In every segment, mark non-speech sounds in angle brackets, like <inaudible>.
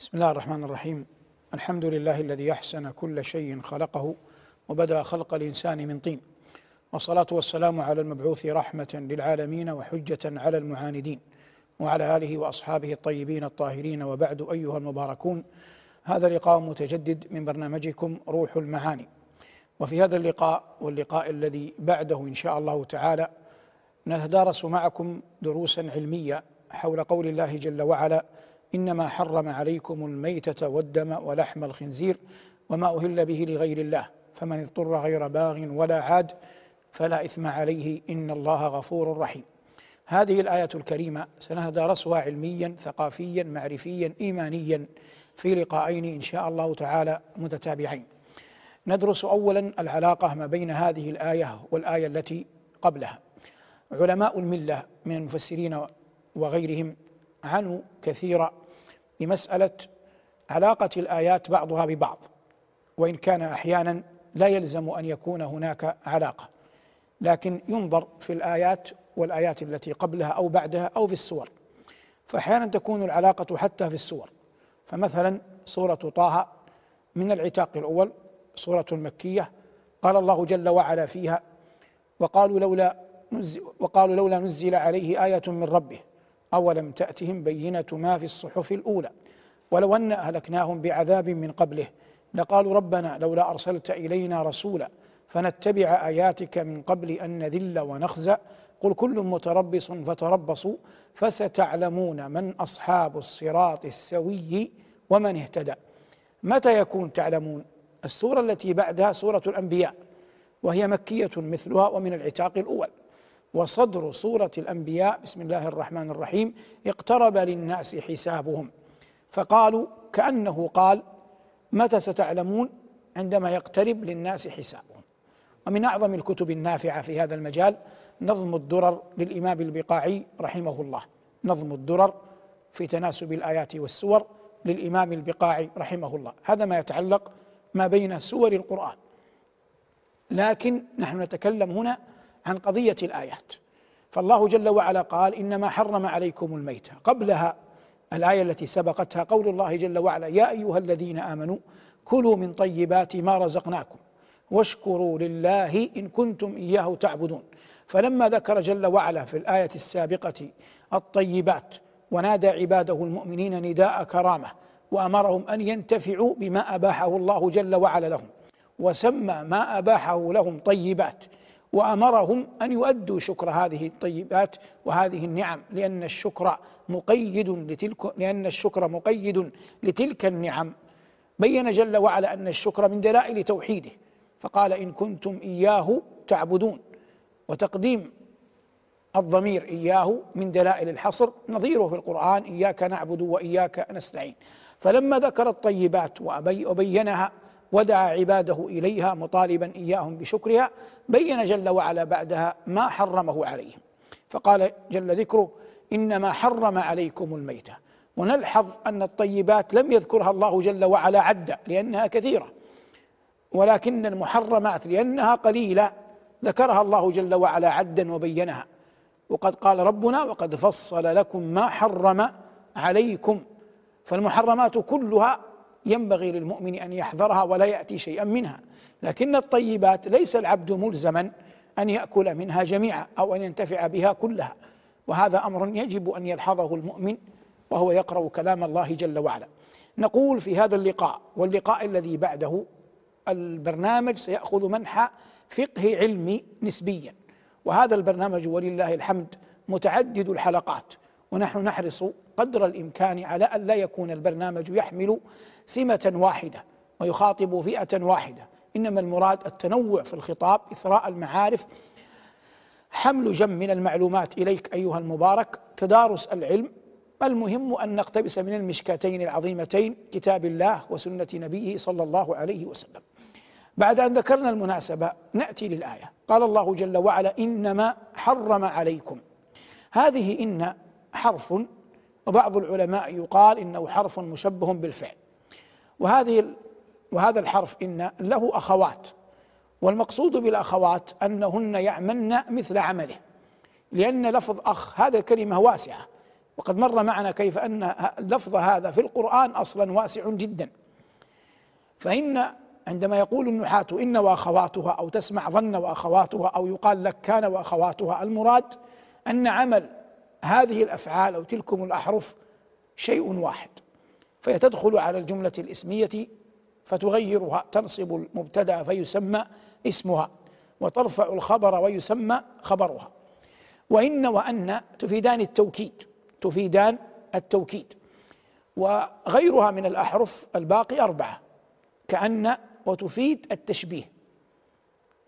بسم الله الرحمن الرحيم. الحمد لله الذي أحسن كل شيء خلقه وبدأ خلق الإنسان من طين. والصلاة والسلام على المبعوث رحمة للعالمين وحجة على المعاندين وعلى آله وأصحابه الطيبين الطاهرين وبعد أيها المباركون. هذا لقاء متجدد من برنامجكم روح المعاني. وفي هذا اللقاء واللقاء الذي بعده إن شاء الله تعالى نتدارس معكم دروسا علمية حول قول الله جل وعلا إنما حرم عليكم الميتة والدم ولحم الخنزير وما أهل به لغير الله فمن اضطر غير باغ ولا عاد فلا إثم عليه إن الله غفور رحيم. هذه الآية الكريمة سنتدارسها علميا ثقافيا معرفيا ايمانيا في لقاءين إن شاء الله تعالى متتابعين. ندرس اولا العلاقة ما بين هذه الآية والآية التي قبلها. علماء الملة من المفسرين وغيرهم عنوا كثيرا بمسألة علاقة الآيات بعضها ببعض وإن كان أحيانا لا يلزم أن يكون هناك علاقة لكن ينظر في الآيات والآيات التي قبلها أو بعدها أو في السور. فأحيانا تكون العلاقة حتى في السور. فمثلا سورة طه من العتاق الأول سورة مكية قال الله جل وعلا فيها وقالوا لولا نزل وقالوا لولا نزل عليه آية من ربه أولم تأتهم بينة ما في الصحف الأولى؟ ولو أن أهلكناهم بعذاب من قبله لقالوا ربنا لولا أرسلت إلينا رسولا فنتبع آياتك من قبل أن نذل ونخزى قل كل متربص فتربصوا فستعلمون من أصحاب الصراط السوي ومن اهتدى. متى يكون تعلمون؟ السورة التي بعدها سورة الأنبياء وهي مكية مثلها ومن العتاق الأول. وصدر سورة الأنبياء. بسم الله الرحمن الرحيم. اقترب للناس حسابهم. فقالوا كأنه قال متى ستعلمون عندما يقترب للناس حسابهم؟ ومن أعظم الكتب النافعة في هذا المجال نظم الدرر للإمام البقاعي رحمه الله. نظم الدرر في تناسب الآيات والسور للإمام البقاعي رحمه الله. هذا ما يتعلق ما بين سور القرآن. لكن نحن نتكلم هنا عن قضية الآيات. فالله جل وعلا قال إنما حرم عليكم الميته قبلها الآية التي سبقتها قول الله جل وعلا يا أيها الذين آمنوا كلوا من طيبات ما رزقناكم واشكروا لله إن كنتم إياه تعبدون. فلما ذكر جل وعلا في الآية السابقة الطيبات ونادى عباده المؤمنين نداء كرامة وأمرهم أن ينتفعوا بما أباحه الله جل وعلا لهم وسمى ما أباحه لهم طيبات. وأمرهم أن يؤدوا شكر هذه الطيبات وهذه النعم لأن الشكر مقيد لتلك لأن الشكر مقيد لتلك النعم. بين جل وعلا أن الشكر من دلائل توحيده فقال إن كنتم إياه تعبدون وتقديم الضمير إياه من دلائل الحصر نظيره في القرآن إياك نعبد وإياك نستعين فلما ذكر الطيبات وبينها ودعا عباده إليها مطالبا إياهم بشكرها بين جل وعلا بعدها ما حرمه عليهم فقال جل ذكره إنما حرم عليكم الميته ونلحظ أن الطيبات لم يذكرها الله جل وعلا عدا لأنها كثيرة. ولكن المحرمات لأنها قليلة ذكرها الله جل وعلا عدا وبينها. وقد قال ربنا وقد فصل لكم ما حرم عليكم. فالمحرمات كلها ينبغي للمؤمن أن يحذرها ولا يأتي شيئا منها. لكن الطيبات ليس العبد ملزما أن يأكل منها جميعا أو أن ينتفع بها كلها. وهذا أمر يجب أن يلحظه المؤمن وهو يقرأ كلام الله جل وعلا. نقول في هذا اللقاء واللقاء الذي بعده البرنامج سيأخذ منحى فقه علمي نسبيا. وهذا البرنامج ولله الحمد متعدد الحلقات. ونحن نحرص قدر الإمكان على أن لا يكون البرنامج يحمل سمة واحدة ويخاطب فئة واحدة. إنما المراد التنوع في الخطاب إثراء المعارف حمل جم من المعلومات إليك أيها المبارك تدارس العلم. المهم أن نقتبس من المشكاتين العظيمتين كتاب الله وسنة نبيه صلى الله عليه وسلم. بعد أن ذكرنا المناسبة نأتي للآية. قال الله جل وعلا إنما حرم عليكم. هذه إن حرف. وبعض العلماء يقال إنه حرف مشبه بالفعل. وهذه وهذا الحرف إن له أخوات. والمقصود بالأخوات أنهن يعملن مثل عمله. لأن لفظ أخ هذا كلمة واسعة. وقد مر معنا كيف أن اللفظ هذا في القرآن أصلا واسع جدا. فإن عندما يقول النحاة إن وأخواتها أو تسمع ظن وأخواتها أو يقال لك كان وأخواتها المراد أن عمل هذه الأفعال أو تلكم الأحرف شيء واحد فهي تدخل على الجملة الإسمية فتغيرها تنصب المبتدأ فيسمى اسمها وترفع الخبر ويسمى خبرها. وإن وأن تفيدان التوكيد تفيدان التوكيد. وغيرها من الأحرف الباقي أربعة كأن وتفيد التشبيه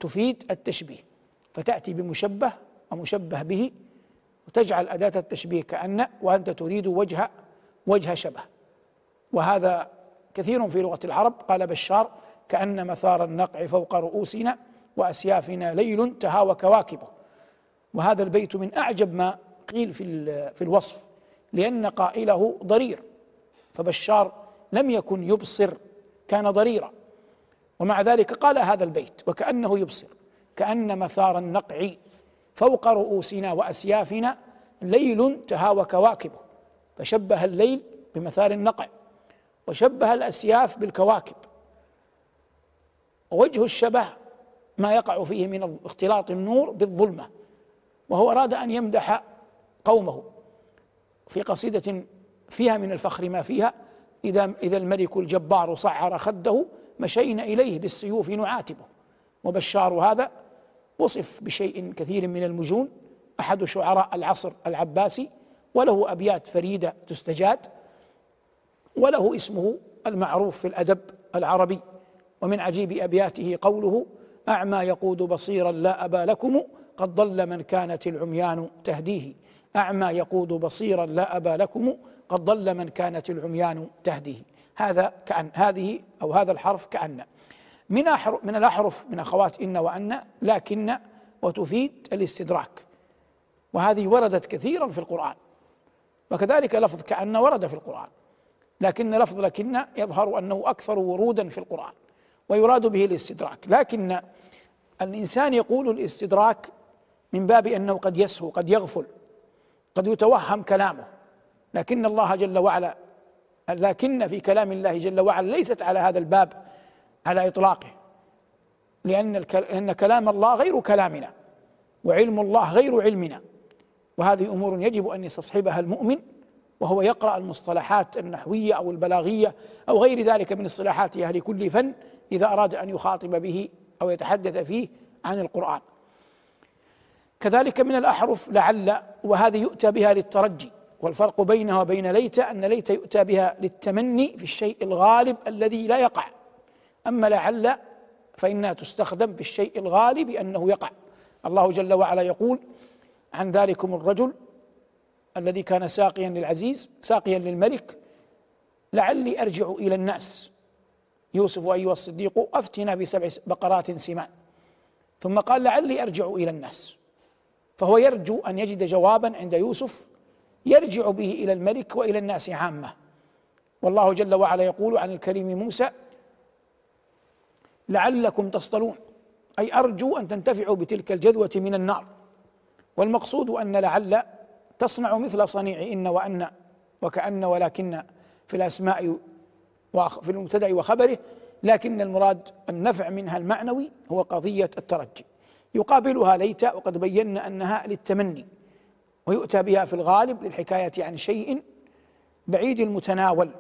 تفيد التشبيه فتأتي بمشبه ومشبه به وتجعل أداة التشبيه كأن وأنت تريد وجه وجه شبه. وهذا كثير في لغة العرب. قال بشار كأن مثار النقع فوق رؤوسنا وأسيافنا ليل تهاوى كواكبه. وهذا البيت من أعجب ما قيل في في الوصف لأن قائله ضرير. فبشار لم يكن يبصر كان ضريرا. ومع ذلك قال هذا البيت وكأنه يبصر. كأن مثار النقع فوق رؤوسنا وأسيافنا ليل تهاوى كواكبه فشبه الليل بمثار النقع وشبه الأسياف بالكواكب. ووجه الشبه ما يقع فيه من اختلاط النور بالظلمة وهو أراد أن يمدح قومه في قصيدة فيها من الفخر ما فيها إذا إذا الملك الجبار صعر خده مشينا إليه بالسيوف نعاتبه. وبشار هذا وصف بشيء كثير من المجون. أحد شعراء العصر العباسي وله أبيات فريدة تستجاد وله اسمه المعروف في الأدب العربي. ومن عجيب أبياته قوله أعمى يقود بصيرا لا أبا لكم قد ضل من كانت العميان تهديه. أعمى يقود بصيرا لا أبا لكم قد ضل من كانت العميان تهديه. هذا كأن هذه أو هذا الحرف كأن. من أحرف من الأحرف من أخوات إن وأن لكن وتفيد الاستدراك. وهذه وردت كثيرا في القرآن. وكذلك لفظ كأن ورد في القرآن. لكن لفظ لكن يظهر أنه أكثر ورودا في القرآن. ويراد به الاستدراك. لكن الإنسان يقول الاستدراك من باب أنه قد يسهو قد يغفل قد يتوهم كلامه. لكن الله جل وعلا لكن في كلام الله جل وعلا ليست على هذا الباب على إطلاقه. لأن لأن كلام الله غير كلامنا وعلم الله غير علمنا. وهذه أمور يجب أن يستصحبها المؤمن وهو يقرأ المصطلحات النحوية أو البلاغية أو غير ذلك من اصطلاحات أهل كل فن إذا أراد أن يخاطب به أو يتحدث فيه عن القرآن. كذلك من الأحرف لعل وهذه يؤتى بها للترجي والفرق بينها وبين ليت أن ليت يؤتى بها للتمني في الشيء الغالب الذي لا يقع. أما لعل فإنها تستخدم في الشيء الغالب أنه يقع. الله جل وعلا يقول عن ذلكم الرجل الذي كان ساقيا للعزيز ساقيا للملك لعلي أرجع إلى الناس. يوسف أيها الصديق أفتنا بسبع بقرات سمان. ثم قال لعلي أرجع إلى الناس. فهو يرجو أن يجد جوابا عند يوسف يرجع به إلى الملك وإلى الناس عامة. والله جل وعلا يقول عن الكريم موسى لعلكم تصطلون. أي أرجو أن تنتفعوا بتلك الجذوة من النار. والمقصود أن لعل تصنع مثل صنيع إن وأن وكأن ولكن في الأسماء في المبتدأ وخبره لكن المراد النفع منها المعنوي هو قضية الترجي. يقابلها ليت وقد بينا أنها للتمني ويؤتى بها في الغالب للحكاية عن شيء بعيد المتناول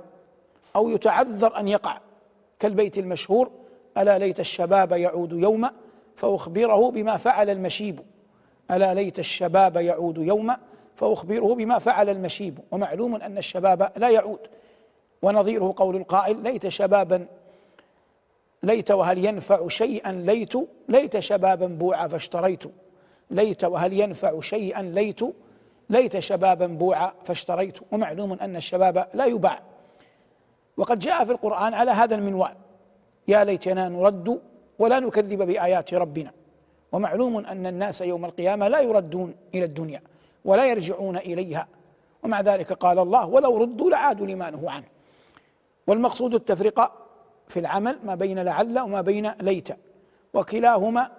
أو يتعذر أن يقع كالبيت المشهور ألا ليت الشباب يعود يوما فأخبره بما فعل المشيب. ألا ليت الشباب يعود يوما فأخبره بما فعل المشيب. ومعلوم أن الشباب لا يعود. ونظيره قول القائل ليت شبابا ليت وهل ينفع شيئا ليت ليت شبابا بوعا فاشتريت. ليت وهل ينفع شيئا ليت ليت شبابا بوعا فاشتريت. ومعلوم أن الشباب لا يباع. وقد جاء في القرآن على هذا المنوال. يا ليتنا نرد ولا نكذب بآيات ربنا. ومعلوم أن الناس يوم القيامة لا يردون إلى الدنيا ولا يرجعون إليها. ومع ذلك قال الله ولو ردوا لعادوا لما نهوا عنه. والمقصود التفرقة في العمل ما بين لعل وما بين ليت. وكلاهما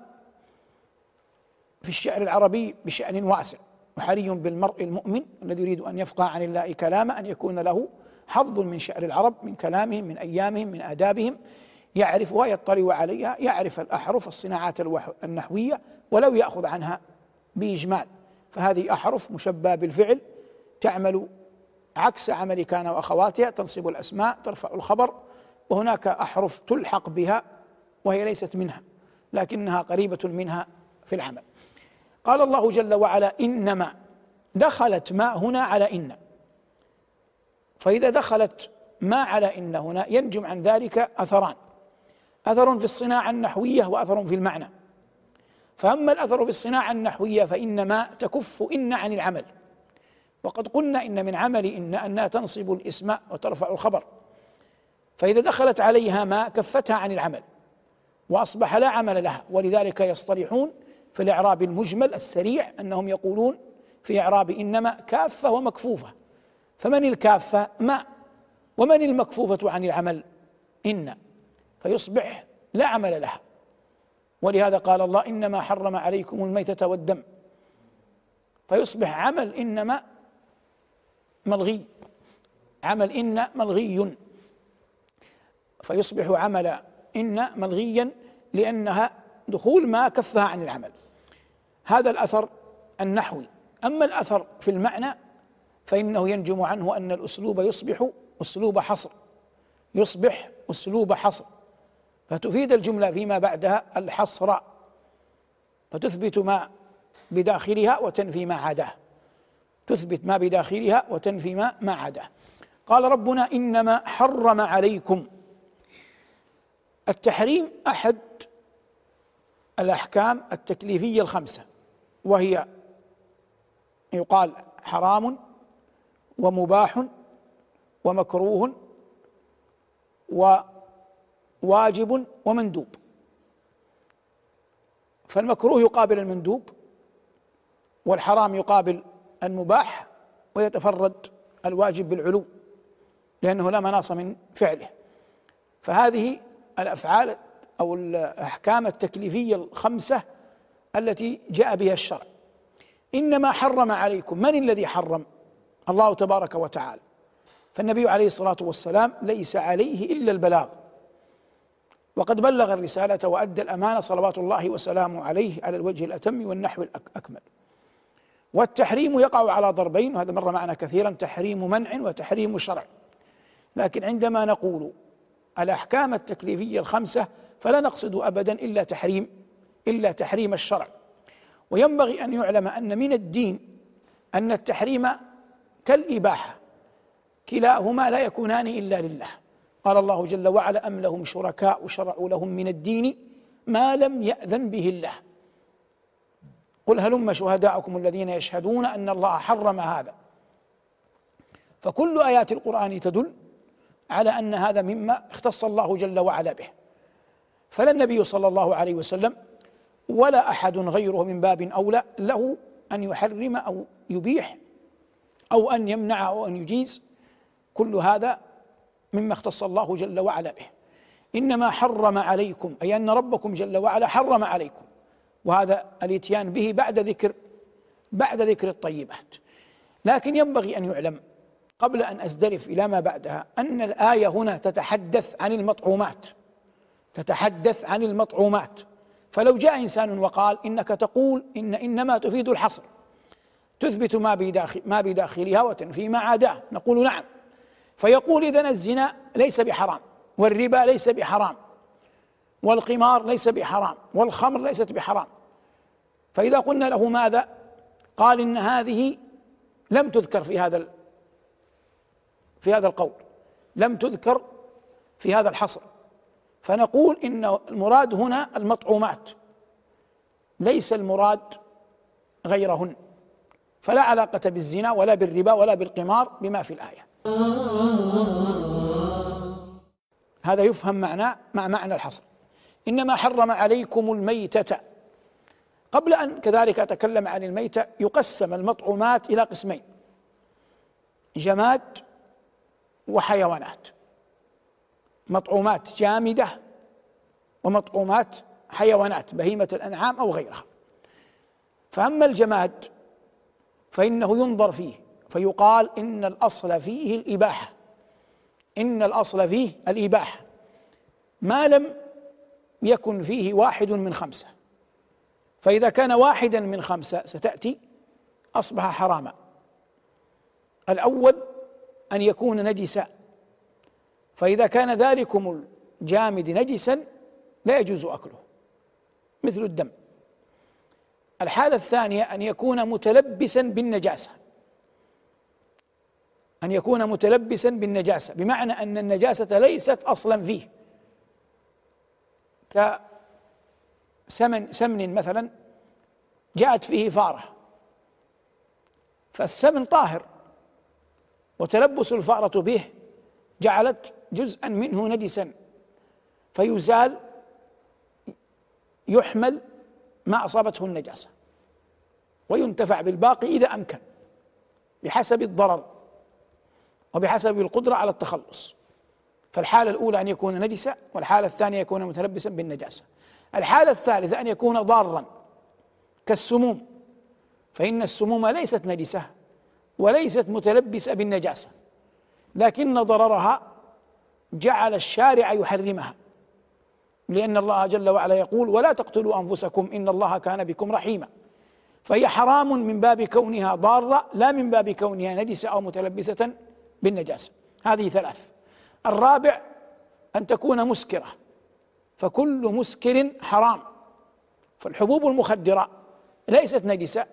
في الشعر العربي بشأن واسع. وحري بالمرء المؤمن الذي يريد أن يفقه عن الله كلامه أن يكون له حظ من شعر العرب من كلامهم من أيامهم من آدابهم. يعرفها يطلع عليها يعرف الأحرف الصناعات النحوية ولو يأخذ عنها بإجمال. فهذه أحرف مشبهة بالفعل تعمل عكس عمل كان واخواتها تنصب الأسماء ترفع الخبر وهناك أحرف تلحق بها وهي ليست منها لكنها قريبة منها في العمل. قال الله جل وعلا إنما دخلت ما هنا على إن. فإذا دخلت ما على إن هنا ينجم عن ذلك أثران. اثر في الصناعة النحوية واثر في المعنى. فأما الأثر في الصناعة النحوية فان ما تكف إن عن العمل. وقد قلنا إن من عمل إن أنها تنصب الإسم وترفع الخبر. فإذا دخلت عليها ما كفتها عن العمل وأصبح لا عمل لها ولذلك يصطلحون في الإعراب المجمل السريع أنهم يقولون في إعراب إنما كافة ومكفوفة. فمن الكافة؟ ما. ومن المكفوفة عن العمل؟ إن. فيصبح لا عمل لها. ولهذا قال الله إنما حرم عليكم الميتة والدم. فيصبح عمل إنما ملغي. عمل إن ملغي. فيصبح عمل إن ملغيا لأنها دخول ما كفها عن العمل. هذا الأثر النحوي. أما الأثر في المعنى فإنه ينجم عنه أن الأسلوب يصبح أسلوب حصر. يصبح أسلوب حصر. فتفيد الجملة فيما بعدها الحصر فتثبت ما بداخلها وتنفي ما عداه. تثبت ما بداخلها وتنفي ما ما عداه. قال ربنا إنما حرم عليكم التحريم أحد الأحكام التكليفية الخمسة وهي يقال حرام ومباح ومكروه وواجب ومندوب. فالمكروه يقابل المندوب والحرام يقابل المباح ويتفرد الواجب بالعلو لأنه لا مناص من فعله. فهذه الأفعال أو الأحكام التكليفية الخمسة التي جاء بها الشرع. إنما حرم عليكم. من الذي حرم؟ الله تبارك وتعالى. فالنبي عليه الصلاة والسلام ليس عليه إلا البلاغ. وقد بلغ الرسالة وأدى الأمانة صلوات الله وسلامه عليه على الوجه الأتم والنحو الأكمل والتحريم يقع على ضربين وهذا مر معنا كثيرا تحريم منع وتحريم شرع. لكن عندما نقول الأحكام التكليفية الخمسة فلا نقصد ابدا إلا تحريم إلا تحريم الشرع. وينبغي أن يعلم أن من الدين أن التحريم كالإباحة كلاهما لا يكونان إلا لله. قال الله جل وعلا أم لهم شركاء شرعوا لهم من الدين ما لم يأذن به الله. قل هلم شهداءكم الذين يشهدون أن الله حرم هذا؟ فكل آيات القرآن تدل على أن هذا مما اختص الله جل وعلا به. فلا النبي صلى الله عليه وسلم ولا أحد غيره من باب أولى له أن يحرم أو يبيح أو أن يمنع أو أن يجيز كل هذا مما اختص الله جل وعلا به. إنما حرم عليكم أي أن ربكم جل وعلا حرم عليكم. وهذا الإتيان به بعد ذكر بعد ذكر الطيبات. لكن ينبغي أن يعلم قبل أن ازدرف إلى ما بعدها أن الآية هنا تتحدث عن المطعومات. تتحدث عن المطعومات. فلو جاء إنسان وقال إنك تقول إن إنما تفيد الحصر. تثبت ما بداخل ما بداخلها وتنفي ما عداه نقول نعم. فيقول اذا الزنا ليس بحرام والربا ليس بحرام والقمار ليس بحرام والخمر ليست بحرام. فإذا قلنا له ماذا؟ قال إن هذه لم تذكر في هذا في هذا القول لم تذكر في هذا الحصر. فنقول إن المراد هنا المطعومات ليس المراد غيرهن. فلا علاقة بالزنا ولا بالربا ولا بالقمار بما في الآية. هذا يفهم معناه مع معنى الحصر. إنما حرم عليكم الميتة. قبل أن كذلك أتكلم عن الميتة يقسم المطعومات إلى قسمين جماد وحيوانات. مطعومات جامدة ومطعومات حيوانات بهيمة الأنعام أو غيرها. فأما الجماد فإنه ينظر فيه. فيقال إن الأصل فيه الإباحة. إن الأصل فيه الإباحة. ما لم يكن فيه واحد من خمسة. فإذا كان واحدا من خمسة ستأتي أصبح حراما. الأول أن يكون نجسا. فإذا كان ذلكم الجامد نجسا لا يجوز أكله. مثل الدم. الحالة الثانية أن يكون متلبسا بالنجاسة. أن يكون متلبسا بالنجاسة بمعنى أن النجاسة ليست أصلا فيه. كسمن سمن مثلا جاءت فيه فارة. فالسمن طاهر وتلبس الفأرة به جعلت جزءا منه نجسا. فيزال يحمل ما أصابته النجاسة وينتفع بالباقي إذا أمكن بحسب الضرر. وبحسب القدرة على التخلص. فالحالة الأولى أن يكون نجسا والحالة الثانية يكون متلبسا بالنجاسة. الحالة الثالثة أن يكون ضارا كالسموم. فإن السموم ليست نجسة وليست متلبسة بالنجاسة لكن ضررها جعل الشارع يحرمها. لأن الله جل وعلا يقول ولا تقتلوا أنفسكم إن الله كان بكم رحيما. فهي حرام من باب كونها ضارة لا من باب كونها نجسة أو متلبسة بالنجاسة. هذه ثلاث. الرابع أن تكون مسكرة. فكل مسكر حرام. فالحبوب المخدرة ليست نجسة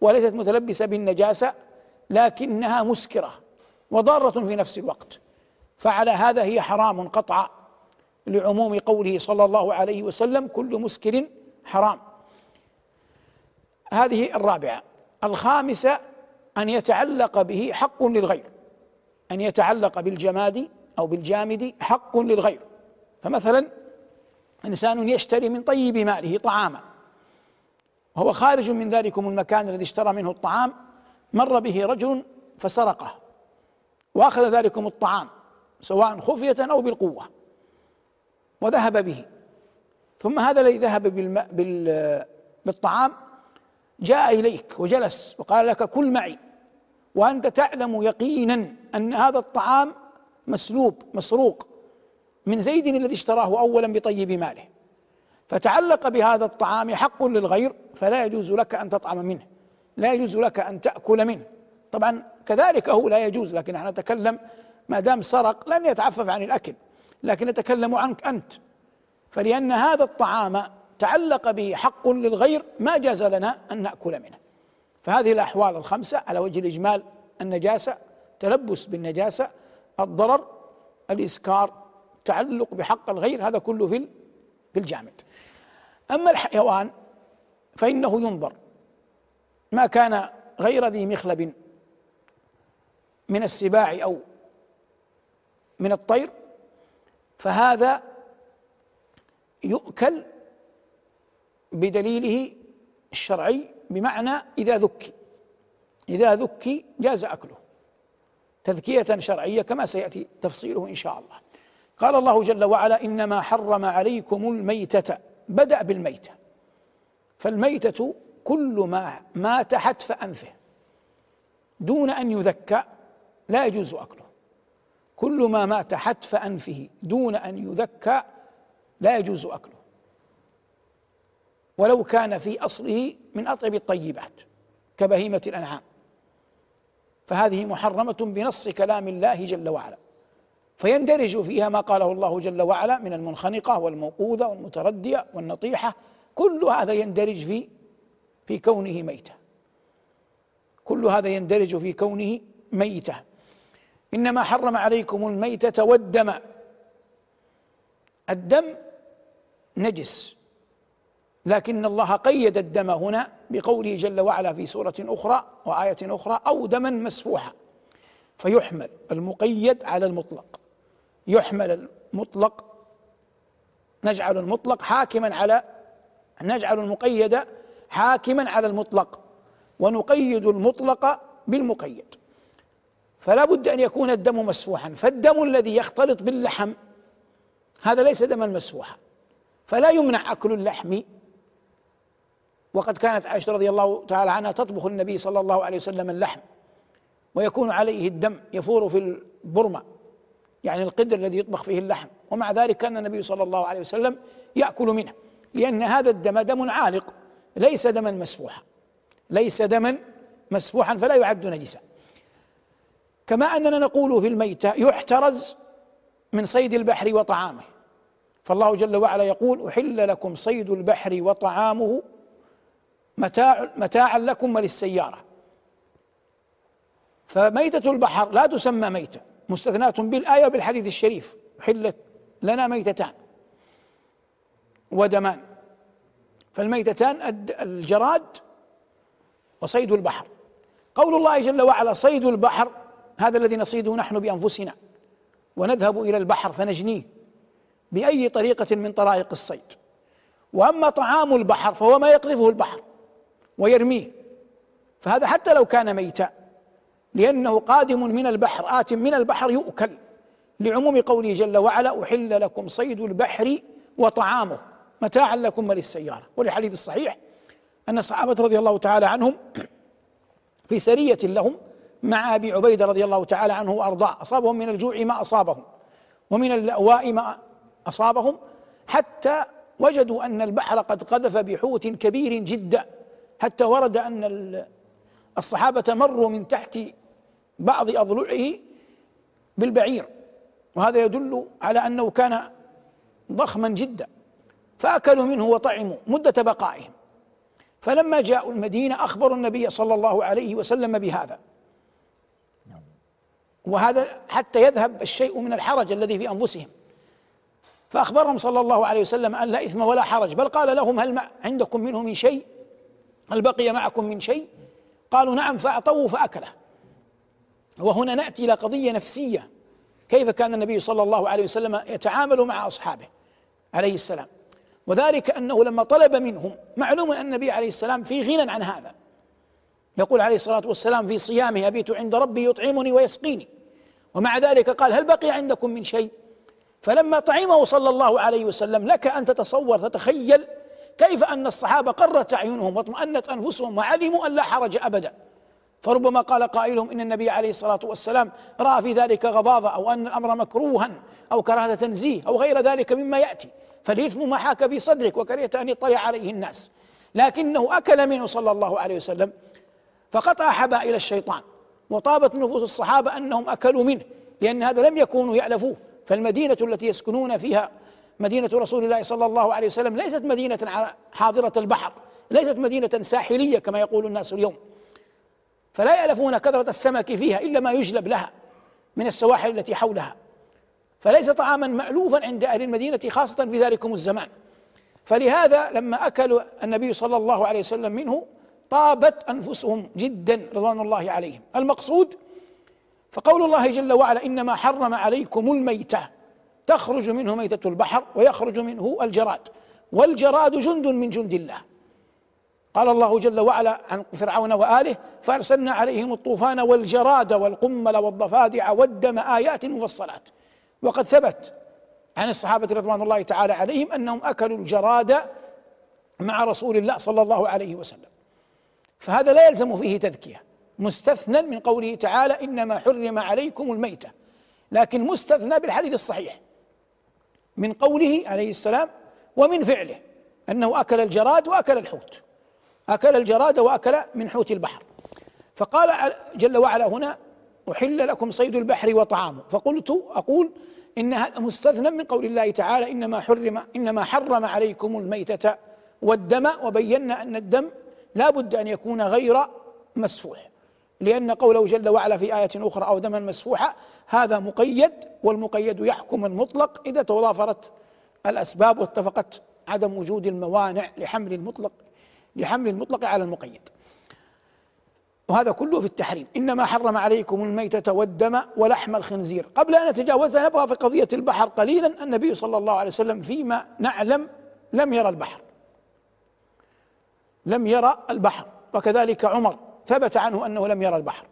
وليست متلبسة بالنجاسة لكنها مسكرة وضارة في نفس الوقت. فعلى هذا هي حرام قطعا لعموم قوله صلى الله عليه وسلم كل مسكر حرام. هذه الرابعة. الخامسة أن يتعلق به حق للغير. أن يتعلق بالجماد أو بالجامد حق للغير. فمثلا إنسان يشتري من طيب ماله طعاما وهو خارج من ذلكم المكان الذي اشترى منه الطعام مر به رجل فسرقه وأخذ ذلكم الطعام سواء خفية أو بالقوة وذهب به. ثم هذا الذي ذهب بالطعام جاء إليك وجلس وقال لك كل معي. وأنت تعلم يقينا أن هذا الطعام مسلوب مسروق من زيد الذي اشتراه اولا بطيب ماله. فتعلق بهذا الطعام حق للغير فلا يجوز لك أن تطعم منه لا يجوز لك أن تأكل منه. طبعا كذلك هو لا يجوز لكن نحن نتكلم ما دام سرق لن يتعفف عن الأكل لكن نتكلم عنك أنت. فلأن هذا الطعام تعلق به حق للغير ما جاز لنا أن نأكل منه. فهذه الأحوال الخمسة على وجه الإجمال النجاسة تلبس بالنجاسة الضرر الإسكار تعلق بحق الغير هذا كله في في الجامد. أما الحيوان فإنه ينظر. ما كان غير ذي مخلب من السباع أو من الطير فهذا يؤكل بدليله الشرعي بمعنى إذا ذكي إذا ذكي جاز أكله. تذكية شرعية كما سيأتي تفصيله إن شاء الله. قال الله جل وعلا إنما حرم عليكم الميتة. بدأ بالميتة. فالميتة كل ما مات حتف أنفه. دون أن يذكى لا يجوز أكله. كل ما مات حتف أنفه. دون أن يذكى لا يجوز أكله. ولو كان في أصله من أطيب الطيبات كبهيمة الأنعام. فهذه محرمة بنص كلام الله جل وعلا. فيندرج فيها ما قاله الله جل وعلا من المنخنقة والموقوذة والمتردية والنطيحة. كل هذا يندرج في في كونه ميتة. كل هذا يندرج في كونه ميتة. إنما حرم عليكم الميتة والدم. الدم نجس. لكن الله قيد الدم هنا بقوله جل وعلا في سورة أخرى وآية أخرى أو دما مسفوحا. فيحمل المقيد على المطلق. يحمل المطلق نجعل المطلق حاكما على نجعل المقيد حاكما على المطلق ونقيد المطلق بالمقيد. فلا بد أن يكون الدم مسفوحا. فالدم الذي يختلط باللحم هذا ليس دما مسفوحا. فلا يمنع أكل اللحم وقد كانت عائشة رضي الله تعالى عنها تطبخ النبي صلى الله عليه وسلم اللحم ويكون عليه الدم يفور في البرمة يعني القدر الذي يطبخ فيه اللحم ومع ذلك كان النبي صلى الله عليه وسلم يأكل منه لأن هذا الدم دم عالق ليس دما مسفوحا ليس دما مسفوحا فلا يعد نجسا. كما أننا نقول في الميتة يحترز من صيد البحر وطعامه فالله جل وعلا يقول أحل لكم صيد البحر وطعامه متاع متاعا لكم وللسيارة. فميتة البحر لا تسمى ميتة مستثناة بالآية وبالحديث الشريف حلت لنا ميتتان ودمان. فالميتتان الجراد وصيد البحر. قول الله جل وعلا صيد البحر هذا الذي نصيده نحن بأنفسنا ونذهب إلى البحر فنجنيه بأي طريقة من طرائق الصيد. وأما طعام البحر فهو ما يقذفه البحر. ويرميه. فهذا حتى لو كان ميتا لأنه قادم من البحر آت من البحر يؤكل. لعموم قوله جل وعلا أحل لكم صيد البحر وطعامه متاعا لكم وللسيارة. وللحديث الصحيح أن الصحابة رضي الله تعالى عنهم في سرية لهم مع أبي عبيدة رضي الله تعالى عنه وأرضاه. أصابهم من الجوع ما أصابهم ومن اللأواء ما أصابهم حتى وجدوا أن البحر قد قذف بحوت كبير جدا. حتى ورد أن الصحابة مروا من تحت بعض أضلعه بالبعير. وهذا يدل على أنه كان ضخما جدا. فأكلوا منه وطعموا مدة بقائهم. فلما جاءوا المدينة أخبروا النبي صلى الله عليه وسلم بهذا. وهذا حتى يذهب الشيء من الحرج الذي في أنفسهم. فأخبرهم صلى الله عليه وسلم أن لا إثم ولا حرج بل قال لهم هل عندكم منه من شيء؟ هل بقي معكم من شيء؟ قالوا نعم فاعطوه فأكله. وهنا نأتي إلى قضية نفسية. كيف كان النبي صلى الله عليه وسلم يتعامل مع أصحابه عليه السلام؟ وذلك أنه لما طلب منهم معلوم أن النبي عليه السلام في غنى عن هذا. يقول عليه الصلاة والسلام في صيامه أبيت عند ربي يطعمني ويسقيني. ومع ذلك قال هل بقي عندكم من شيء؟ فلما طعمه صلى الله عليه وسلم لك أن تتصور تتخيل كيف أن الصحابة قرت أعينهم واطمأنت أنفسهم وعلموا أن لا حرج أبدا. فربما قال قائلهم إن النبي عليه الصلاة والسلام رأى في ذلك غضاضة أو أن الأمر مكروها أو كراهة تنزيه أو غير ذلك مما يأتي. فالإثم ما حاك في صدرك وكرهت أن يطلع عليه الناس. لكنه أكل منه صلى الله عليه وسلم فقطع حبائل الشيطان وطابت نفوس الصحابة أنهم أكلوا منه لأن هذا لم يكونوا يألفوه. فالمدينة التي يسكنون فيها مدينة رسول الله صلى الله عليه وسلم ليست مدينة حاضرة البحر ليست مدينة ساحلية كما يقول الناس اليوم. فلا يألفون كثرة السمك فيها إلا ما يجلب لها من السواحل التي حولها. فليس طعاما مألوفا عند أهل المدينة خاصة في ذلكم الزمان. فلهذا لما أكل النبي صلى الله عليه وسلم منه طابت أنفسهم جدا رضوان الله عليهم. المقصود فقول الله جل وعلا إنما حرم عليكم الميتة. تخرج منه ميتة البحر ويخرج منه الجراد. والجراد جند من جند الله. قال الله جل وعلا عن فرعون وآله فأرسلنا عليهم الطوفان والجراد والقمل والضفادع والدم آيات مفصلات. وقد ثبت عن الصحابة رضوان الله تعالى عليهم أنهم أكلوا الجراد مع رسول الله صلى الله عليه وسلم. فهذا لا يلزم فيه تذكية. مستثنى من قوله تعالى إنما حرم عليكم الميتة. لكن مستثنى بالحديث الصحيح. من قوله عليه السلام ومن فعله أنه أكل الجراد وأكل الحوت. أكل الجراد وأكل من حوت البحر. فقال جل وعلا هنا أحل لكم صيد البحر وطعامه. فقلت أقول إن هذا مستثنى من قول الله تعالى إنما حرم إنما حرم عليكم الميتة والدم وبينا أن الدم لا بد أن يكون غير مسفوح. لأن قوله جل وعلا في آية أخرى أو دما مسفوحا هذا مقيد والمقيد يحكم المطلق إذا تضافرت الأسباب واتفقت عدم وجود الموانع لحمل المطلق لحمل المطلق على المقيد. وهذا كله في التحريم. إنما حرم عليكم الميتة والدم ولحم الخنزير. قبل أن نتجاوزها نبغى في قضية البحر قليلا النبي صلى الله عليه وسلم فيما نعلم لم يرى البحر. لم يرى البحر. وكذلك عمر. ثبت عنه أنه لم يرى البحر.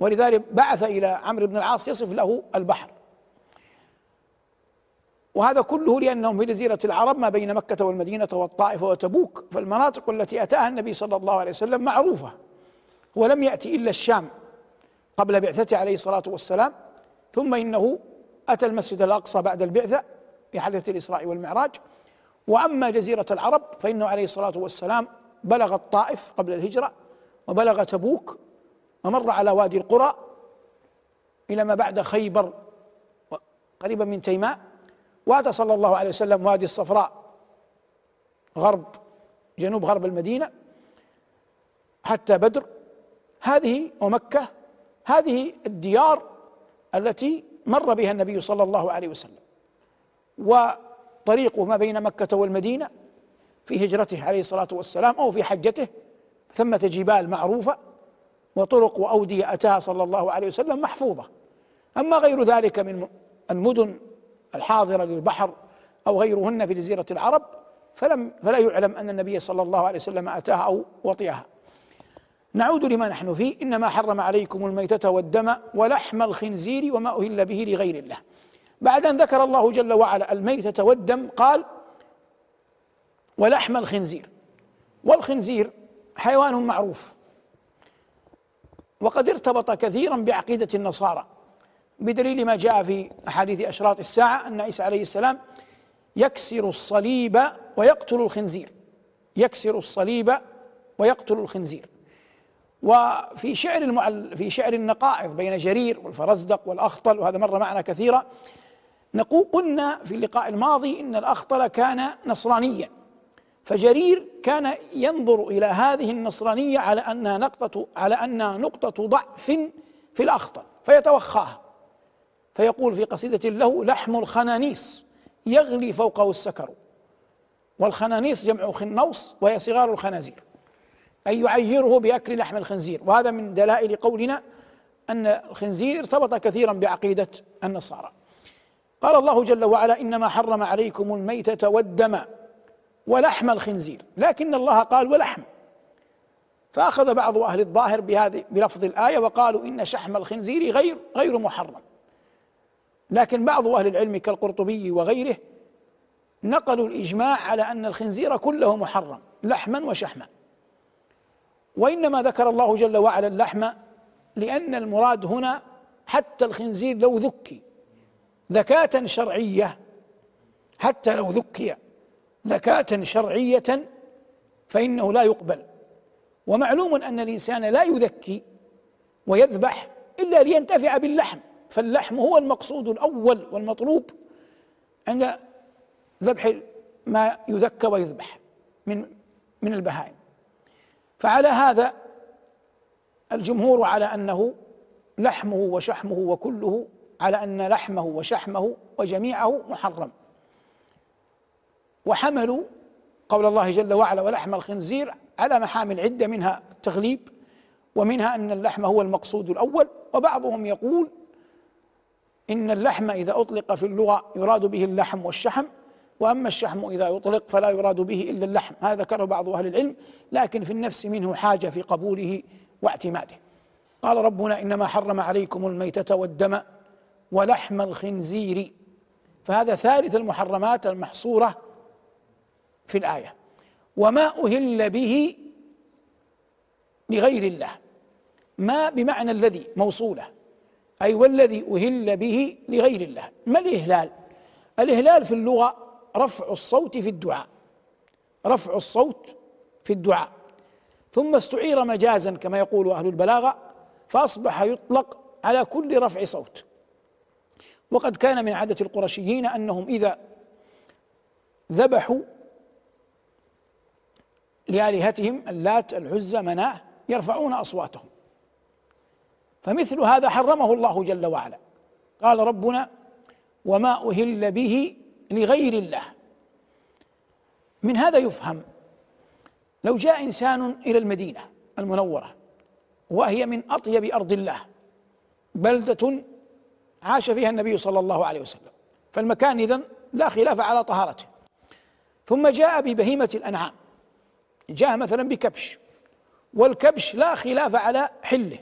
ولذلك بعث إلى عمرو بن العاص يصف له البحر. وهذا كله لأنهم في جزيرة العرب ما بين مكة والمدينة والطائف وتبوك. فالمناطق التي أتاها النبي صلى الله عليه وسلم معروفة. ولم يأتي إلا الشام قبل بعثته عليه الصلاة والسلام. ثم إنه أتى المسجد الأقصى بعد البعثة في حادثة الإسراء والمعراج. وأما جزيرة العرب فإنه عليه الصلاة والسلام بلغ الطائف قبل الهجرة. وبلغ تبوك ومر على وادي القرى إلى ما بعد خيبر قريبا من تيماء واتى صلى الله عليه وسلم وادي الصفراء غرب جنوب غرب المدينة حتى بدر. هذه ومكة هذه الديار التي مر بها النبي صلى الله عليه وسلم. وطريق ما بين مكة والمدينة في هجرته عليه الصلاة والسلام أو في حجته ثمه جبال معروفة وطرق وأودية أتاها صلى الله عليه وسلم محفوظة. أما غير ذلك من المدن الحاضرة للبحر أو غيرهن في جزيرة العرب فلم فلا يعلم أن النبي صلى الله عليه وسلم أتاها أو وطئها. نعود لما نحن فيه. إنما حرم عليكم الميتة والدم ولحم الخنزير وما أهل به لغير الله. بعد أن ذكر الله جل وعلا الميتة والدم قال ولحم الخنزير. والخنزير حيوان معروف. وقد ارتبط كثيرا بعقيدة النصارى بدليل ما جاء في أحاديث أشراط الساعة أن عيسى عليه السلام يكسر الصليب ويقتل الخنزير. يكسر الصليب ويقتل الخنزير. وفي شعر المعل في شعر النقائض بين جرير والفرزدق والأخطل وهذا مر معنا كثيرا نقول قلنا في اللقاء الماضي إن الأخطل كان نصرانيا. فجرير كان ينظر إلى هذه النصرانية على انها نقطه على انها نقطة ضعف في الاخطل فيتوخاها. فيقول في قصيدة له لحم الخنانيس يغلي فوقه السكر والخنانيس جمع خنوس وهي صغار الخنازير أي يعيره بأكل لحم الخنزير. وهذا من دلائل قولنا أن الخنزير ارتبط كثيرا بعقيدة النصارى. قال الله جل وعلا إنما حرم عليكم الميتة والدم ولحم الخنزير. لكن الله قال ولحم. فأخذ بعض أهل الظاهر بهذه بلفظ الآية وقالوا إن شحم الخنزير غير غير محرم. لكن بعض أهل العلم كالقرطبي وغيره نقلوا الإجماع على أن الخنزير كله محرم لحما وشحما. وإنما ذكر الله جل وعلا اللحم لأن المراد هنا حتى الخنزير لو ذكي ذكاة شرعية حتى لو ذكي. ذكاة شرعية فإنه لا يقبل. ومعلوم أن الإنسان لا يذكي ويذبح إلا لينتفع باللحم فاللحم هو المقصود الأول والمطلوب عند ذبح ما يذكى ويذبح من من البهائم. فعلى هذا الجمهور على أنه لحمه وشحمه وكله على أن لحمه وشحمه وجميعه محرم. وحملوا قول الله جل وعلا ولحم الخنزير على محامل عدة منها التغليب ومنها أن اللحم هو المقصود الأول. وبعضهم يقول إن اللحم إذا أطلق في اللغة يراد به اللحم والشحم وأما الشحم إذا يطلق فلا يراد به إلا اللحم. هذا ذكره بعض أهل العلم لكن في النفس منه حاجة في قبوله واعتماده. قال ربنا إنما حرم عليكم الميتة والدم ولحم الخنزير. فهذا ثالث المحرمات المحصورة في الآية. وما أهل به لغير الله. ما بمعنى الذي موصولة. أي والذي أهل به لغير الله. ما الإهلال؟ الإهلال في اللغة رفع الصوت في الدعاء. رفع الصوت في الدعاء. ثم استعير مجازا كما يقول أهل البلاغة فأصبح يطلق على كل رفع صوت. وقد كان من عادة القرشيين أنهم إذا ذبحوا لآلهتهم اللات العزى مناه يرفعون أصواتهم. فمثل هذا حرمه الله جل وعلا. قال ربنا وما أهل به لغير الله. من هذا يفهم لو جاء إنسان إلى المدينة المنورة وهي من أطيب أرض الله بلدة عاش فيها النبي صلى الله عليه وسلم فالمكان إذن لا خلاف على طهارته. ثم جاء ببهيمة الأنعام. جاء مثلا بكبش والكبش لا خلاف على حله.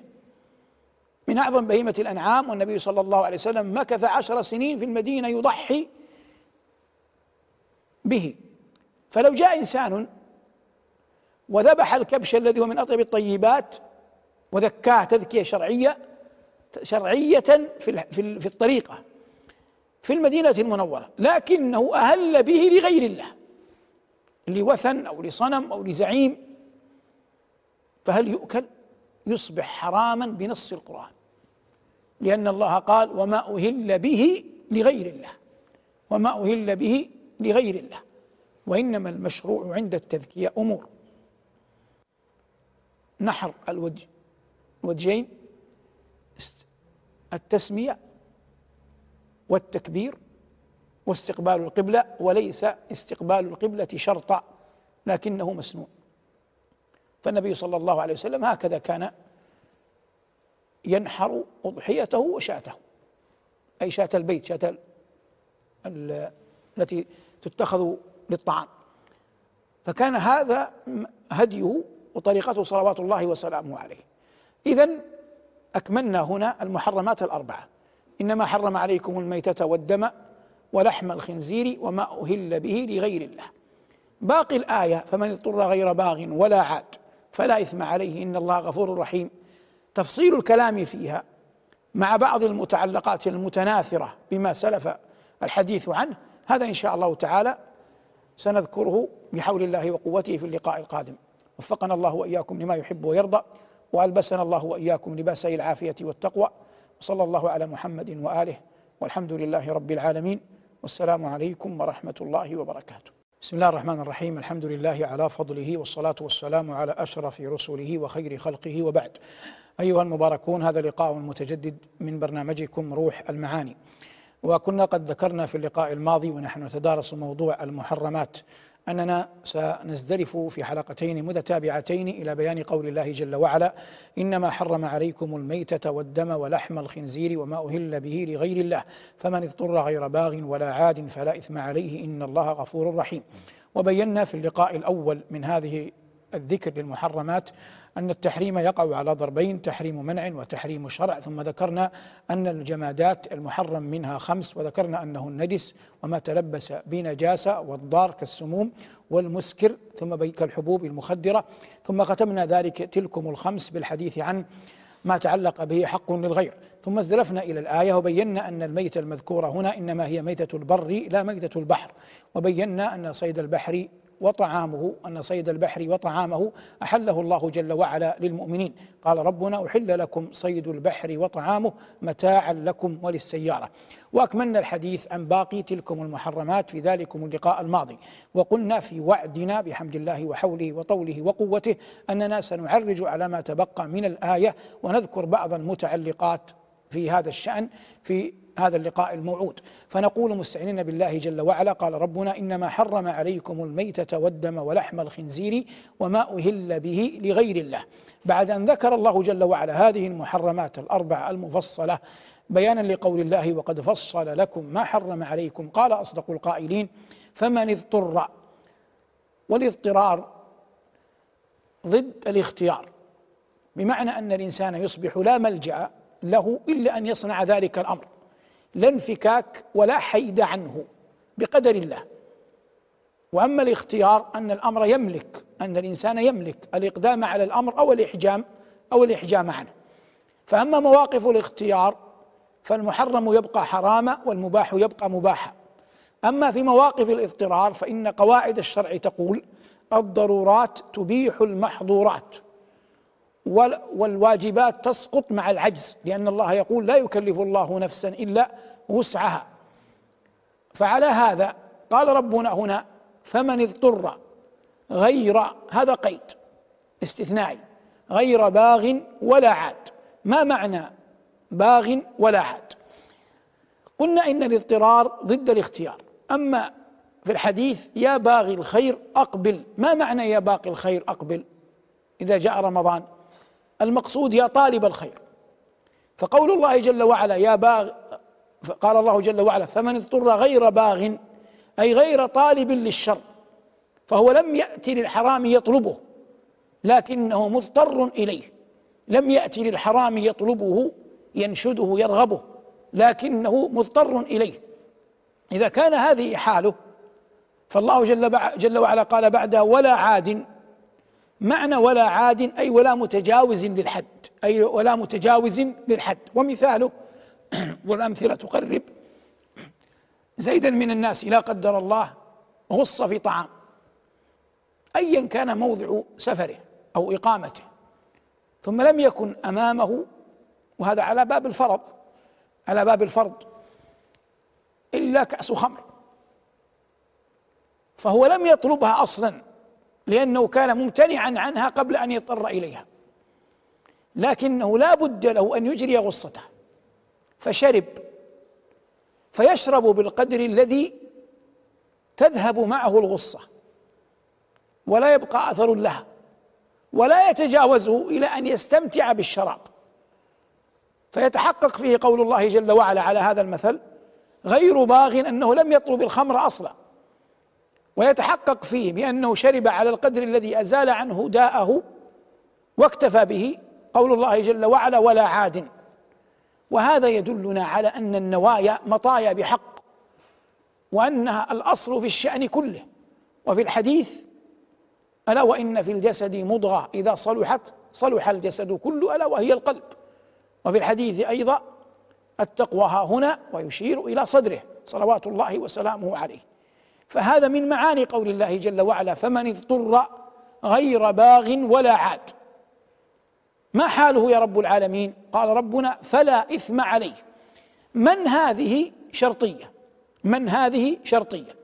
من أعظم بهيمة الأنعام والنبي صلى الله عليه وسلم مكث عشر سنين في المدينة يضحي به. فلو جاء إنسان وذبح الكبش الذي هو من أطيب الطيبات وذكاه تذكية شرعية شرعية في في الطريقة في المدينة المنورة لكنه أهل به لغير الله. لوثن أو لصنم أو لزعيم فهل يؤكل؟ يصبح حراما بنص القرآن. لأن الله قال وما أهل به لغير الله وما أهل به لغير الله وإنما المشروع عند التذكية أمور. نحر الوجه الوجهين التسمية والتكبير واستقبال القبلة وليس استقبال القبلة شرطا لكنه مسنون. فالنبي صلى الله عليه وسلم هكذا كان ينحر أضحيته وشاته أي شاة البيت شاة التي تتخذ للطعام. فكان هذا هديه وطريقته صلوات الله وسلامه عليه. اذا أكملنا هنا المحرمات الأربعة. إنما حرم عليكم الميتة والدم ولحم الخنزير وما أهل به لغير الله. باقي الآية فمن اضطر غير باغ ولا عاد فلا إثم عليه إن الله غفور رحيم. تفصيل الكلام فيها مع بعض المتعلقات المتناثرة بما سلف الحديث عنه هذا إن شاء الله تعالى سنذكره بحول الله وقوته في اللقاء القادم. وفقنا الله وإياكم لما يحب ويرضى وألبسنا الله وإياكم لباسي العافية والتقوى وصلى الله على محمد وآله والحمد لله رب العالمين. والسلام عليكم ورحمة الله وبركاته. بسم الله الرحمن الرحيم الحمد لله على فضله والصلاة والسلام على أشرف رسله وخير خلقه وبعد. أيها المباركون هذا لقاء متجدد من برنامجكم روح المعاني. وكنا قد ذكرنا في اللقاء الماضي ونحن نتدارس موضوع المحرمات أننا سنزدرف في حلقتين متتابعتين إلى بيان قول الله جل وعلا إنما حرم عليكم الميتة والدم ولحم الخنزير وما أهل به لغير الله فمن اضطر غير باغ ولا عاد فلا إثم عليه إن الله غفور رحيم. وبينا في اللقاء الأول من هذه الذكر للمحرمات أن التحريم يقع على ضربين تحريم منع وتحريم شرع. ثم ذكرنا أن الجمادات المحرم منها خمس وذكرنا أنه النجس وما تلبس بنجاسة والضار كالسموم والمسكر ثم كالحبوب المخدرة. ثم ختمنا ذلك تلكم الخمس بالحديث عن ما تعلق به حق للغير. ثم ازدلفنا إلى الآية وبينا أن الميتة المذكورة هنا إنما هي ميتة البر لا ميتة البحر. وبينا أن صيد البحر وطعامه أن صيد البحر وطعامه أحله الله جل وعلا للمؤمنين. قال ربنا أحل لكم صيد البحر وطعامه متاعا لكم وللسيارة. وأكملنا الحديث عن باقي تلكم المحرمات في ذلكم اللقاء الماضي. وقلنا في وعدنا بحمد الله وحوله وطوله وقوته أننا سنعرج على ما تبقى من الآية ونذكر بعض المتعلقات في هذا الشأن في هذا اللقاء الموعود. فنقول مستعينين بالله جل وعلا. قال ربنا إنما حرم عليكم الميتة والدم ولحم الخنزير وما أهل به لغير الله. بعد أن ذكر الله جل وعلا هذه المحرمات الاربع المفصلة بيانا لقول الله وقد فصل لكم ما حرم عليكم. قال أصدق القائلين فمن اضطر والاضطرار ضد الاختيار بمعنى أن الإنسان يصبح لا ملجأ له إلا أن يصنع ذلك الأمر. لا انفكاك ولا حيد عنه بقدر الله. وأما الاختيار أن الأمر يملك أن الإنسان يملك الإقدام على الأمر أو الإحجام أو الإحجام عنه. فأما مواقف الاختيار فالمحرم يبقى حراما والمباح يبقى مباحا. أما في مواقف الاضطرار فإن قواعد الشرع تقول الضرورات تبيح المحظورات. والواجبات تسقط مع العجز لأن الله يقول لا يكلف الله نفسا إلا وسعها. فعلى هذا قال ربنا هنا فمن اضطر غير هذا قيد استثنائي غير باغ ولا عاد. ما معنى باغ ولا عاد؟ قلنا إن الاضطرار ضد الاختيار. أما في الحديث يا باغي الخير أقبل ما معنى يا باقي الخير أقبل؟ إذا جاء رمضان المقصود يا طالب الخير. فقول الله جل وعلا يا باغ قال الله جل وعلا فمن اضطر غير باغ أي غير طالب للشر فهو لم يأتي للحرام يطلبه لكنه مضطر إليه. لم يأتي للحرام يطلبه ينشده يرغبه لكنه مضطر إليه. إذا كان هذه حاله فالله جل, جل وعلا قال بعدها ولا عاد معنى ولا عاد أي ولا متجاوز للحد أي ولا متجاوز للحد. ومثاله <clears throat> والأمثلة تقرب. زيدا من الناس لا قدر الله غص في طعام. ايا كان موضع سفره أو إقامته ثم لم يكن أمامه وهذا على باب الفرض على باب الفرض إلا كأس خمر. فهو لم يطلبها أصلا. لأنه كان ممتنعا عنها قبل أن يضطر إليها. لكنه لا بد له أن يجري غصته. فشرب. فيشرب بالقدر الذي تذهب معه الغصة. ولا يبقى آثر لها. ولا يتجاوزه إلى أن يستمتع بالشراب. فيتحقق فيه قول الله جل وعلا على هذا المثل غير باغ أنه لم يطلب الخمر أصلا. ويتحقق فيه بأنه شرب على القدر الذي أزال عنه داءه واكتفى به قول الله جل وعلا ولا عاد. وهذا يدلنا على أن النوايا مطايا بحق وأنها الأصل في الشأن كله. وفي الحديث ألا وإن في الجسد مضغة إذا صلحت صلح الجسد كله ألا وهي القلب. وفي الحديث أيضا التقوى ها هنا ويشير إلى صدره صلوات الله وسلامه عليه. فهذا من معاني قول الله جل وعلا فمن اضطر غير باغ ولا عاد. ما حاله يا رب العالمين؟ قال ربنا فلا إثم عليه. من هذه شرطية؟ من هذه شرطية؟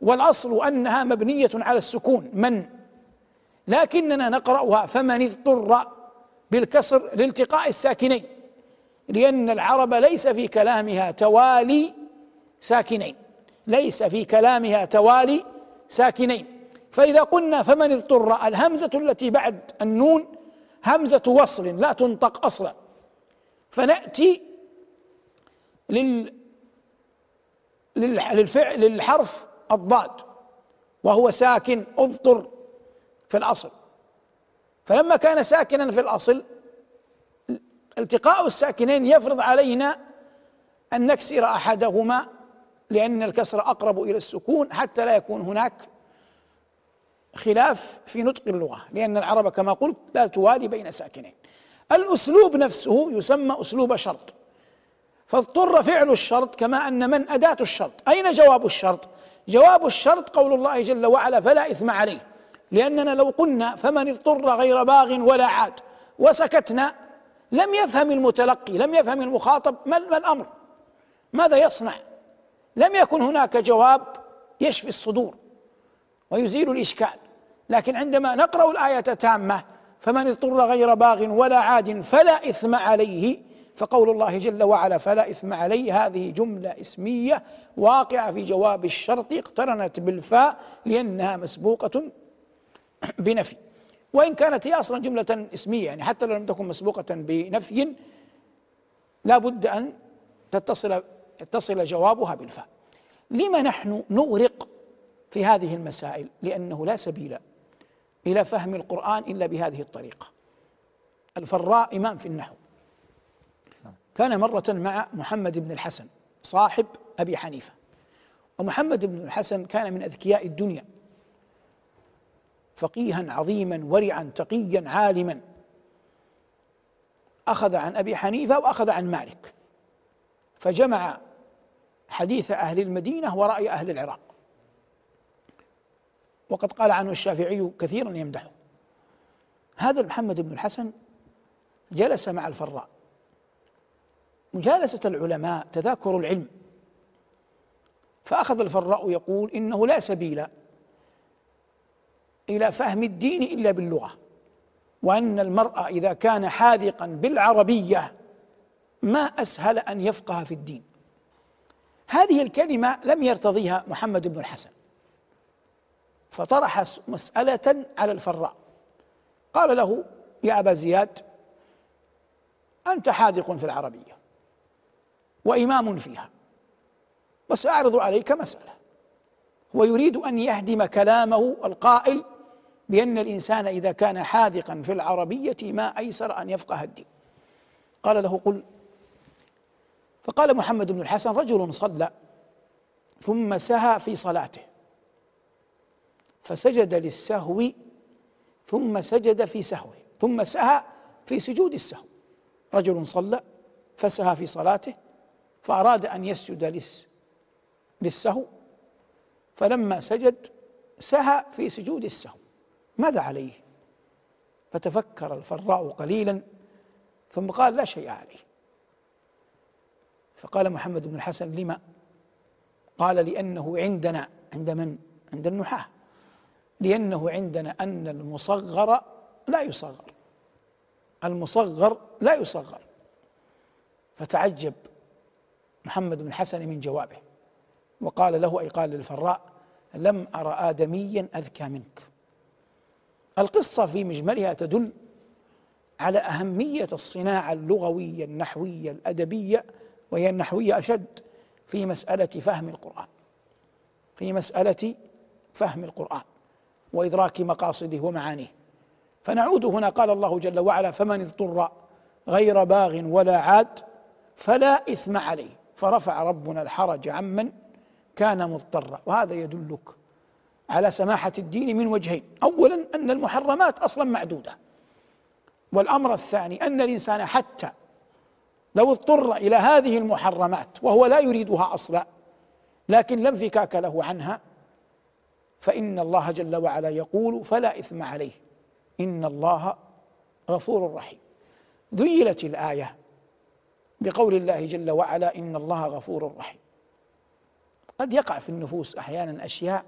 والأصل أنها مبنية على السكون. من؟ لكننا نقرأها فمن اضطر بالكسر لالتقاء الساكنين لأن العرب ليس في كلامها توالي ساكنين. ليس في كلامها توالي ساكنين. فإذا قلنا فمن اضطر الهمزة التي بعد النون همزة وصل لا تنطق أصلا. فنأتي لل للفعل للحرف الضاد وهو ساكن اضطر في الأصل. فلما كان ساكنا في الأصل التقاء الساكنين يفرض علينا أن نكسر أحدهما لأن الكسر أقرب إلى السكون حتى لا يكون هناك خلاف في نطق اللغة لأن العرب كما قلت لا توالي بين ساكنين. الأسلوب نفسه يسمى أسلوب شرط. فاضطر فعل الشرط كما أن من أداة الشرط. أين جواب الشرط؟ جواب الشرط قول الله جل وعلا فلا إثم عليه. لأننا لو قلنا فمن اضطر غير باغ ولا عاد وسكتنا لم يفهم المتلقي لم يفهم المخاطب ما الأمر؟ ماذا يصنع؟ لم يكن هناك جواب يشفي الصدور ويزيل الإشكال. لكن عندما نقرأ الآية تامة فمن اضطر غير باغ ولا عاد فلا إثم عليه فقول الله جل وعلا فلا إثم عليه هذه جملة اسمية واقعة في جواب الشرط اقترنت بالفاء لأنها مسبوقة بنفي. وإن كانت هي أصلا جملة اسمية يعني حتى لو لم تكن مسبوقة بنفي لا بد أن تتصل يتصل جوابها بالفاء. لما نحن نغرق في هذه المسائل؟ لأنه لا سبيل إلى فهم القرآن إلا بهذه الطريقة. الفراء إمام في النحو. كان مرة مع محمد بن الحسن صاحب أبي حنيفة. ومحمد بن الحسن كان من أذكياء الدنيا. فقيها عظيما ورعا تقيا عالما. أخذ عن أبي حنيفة وأخذ عن مالك. فجمع حديث أهل المدينة ورأي أهل العراق. وقد قال عنه الشافعي كثيرا يمدحه هذا محمد بن الحسن جلس مع الفراء. مجالسة العلماء تذاكر العلم. فأخذ الفراء يقول إنه لا سبيل إلى فهم الدين إلا باللغة. وأن المرء إذا كان حاذقا بالعربية ما أسهل أن يفقه في الدين. هذه الكلمة لم يرتضيها محمد بن الحسن. فطرح مسألة على الفراء. قال له يا أبا زياد أنت حاذق في العربية وإمام فيها وسأعرض عليك مسألة. هو يريد أن يهدم كلامه القائل بأن الإنسان إذا كان حاذقا في العربية ما أيسر أن يفقه الدين. قال له قل فقال محمد بن الحسن رجل صلى ثم سهى في صلاته. فسجد للسهو ثم سجد في سهوه ثم سهى في سجود السهو. رجل صلى فسهى في صلاته فأراد أن يسجد للسهو. فلما سجد سهى في سجود السهو. ماذا عليه؟ فتفكر الفراء قليلا ثم قال لا شيء عليه. فقال محمد بن الحسن لما؟ قال لأنه عندنا عند من؟ عند النحاة. لأنه عندنا أن المصغر لا يصغر. المصغر لا يصغر. فتعجب محمد بن الحسن من جوابه وقال له أي قال للفراء لم أرى آدميا أذكى منك. القصة في مجملها تدل على أهمية الصناعة اللغوية النحوية الأدبية وهي النحوية أشد في مسألة فهم القرآن. في مسألة فهم القرآن وإدراك مقاصده ومعانيه. فنعود هنا قال الله جل وعلا فمن اضطر غير باغ ولا عاد فلا إثم عليه. فرفع ربنا الحرج عمن كان مضطرا. وهذا يدلك على سماحة الدين من وجهين. أولا أن المحرمات أصلا معدودة. والأمر الثاني أن الإنسان حتى لو اضطر إلى هذه المحرمات وهو لا يريدها أصلا لكن لا انفكاك له عنها فإن الله جل وعلا يقول فلا إثم عليه. إن الله غفور رحيم. ذيلت الآية بقول الله جل وعلا إن الله غفور رحيم. قد يقع في النفوس أحيانا أشياء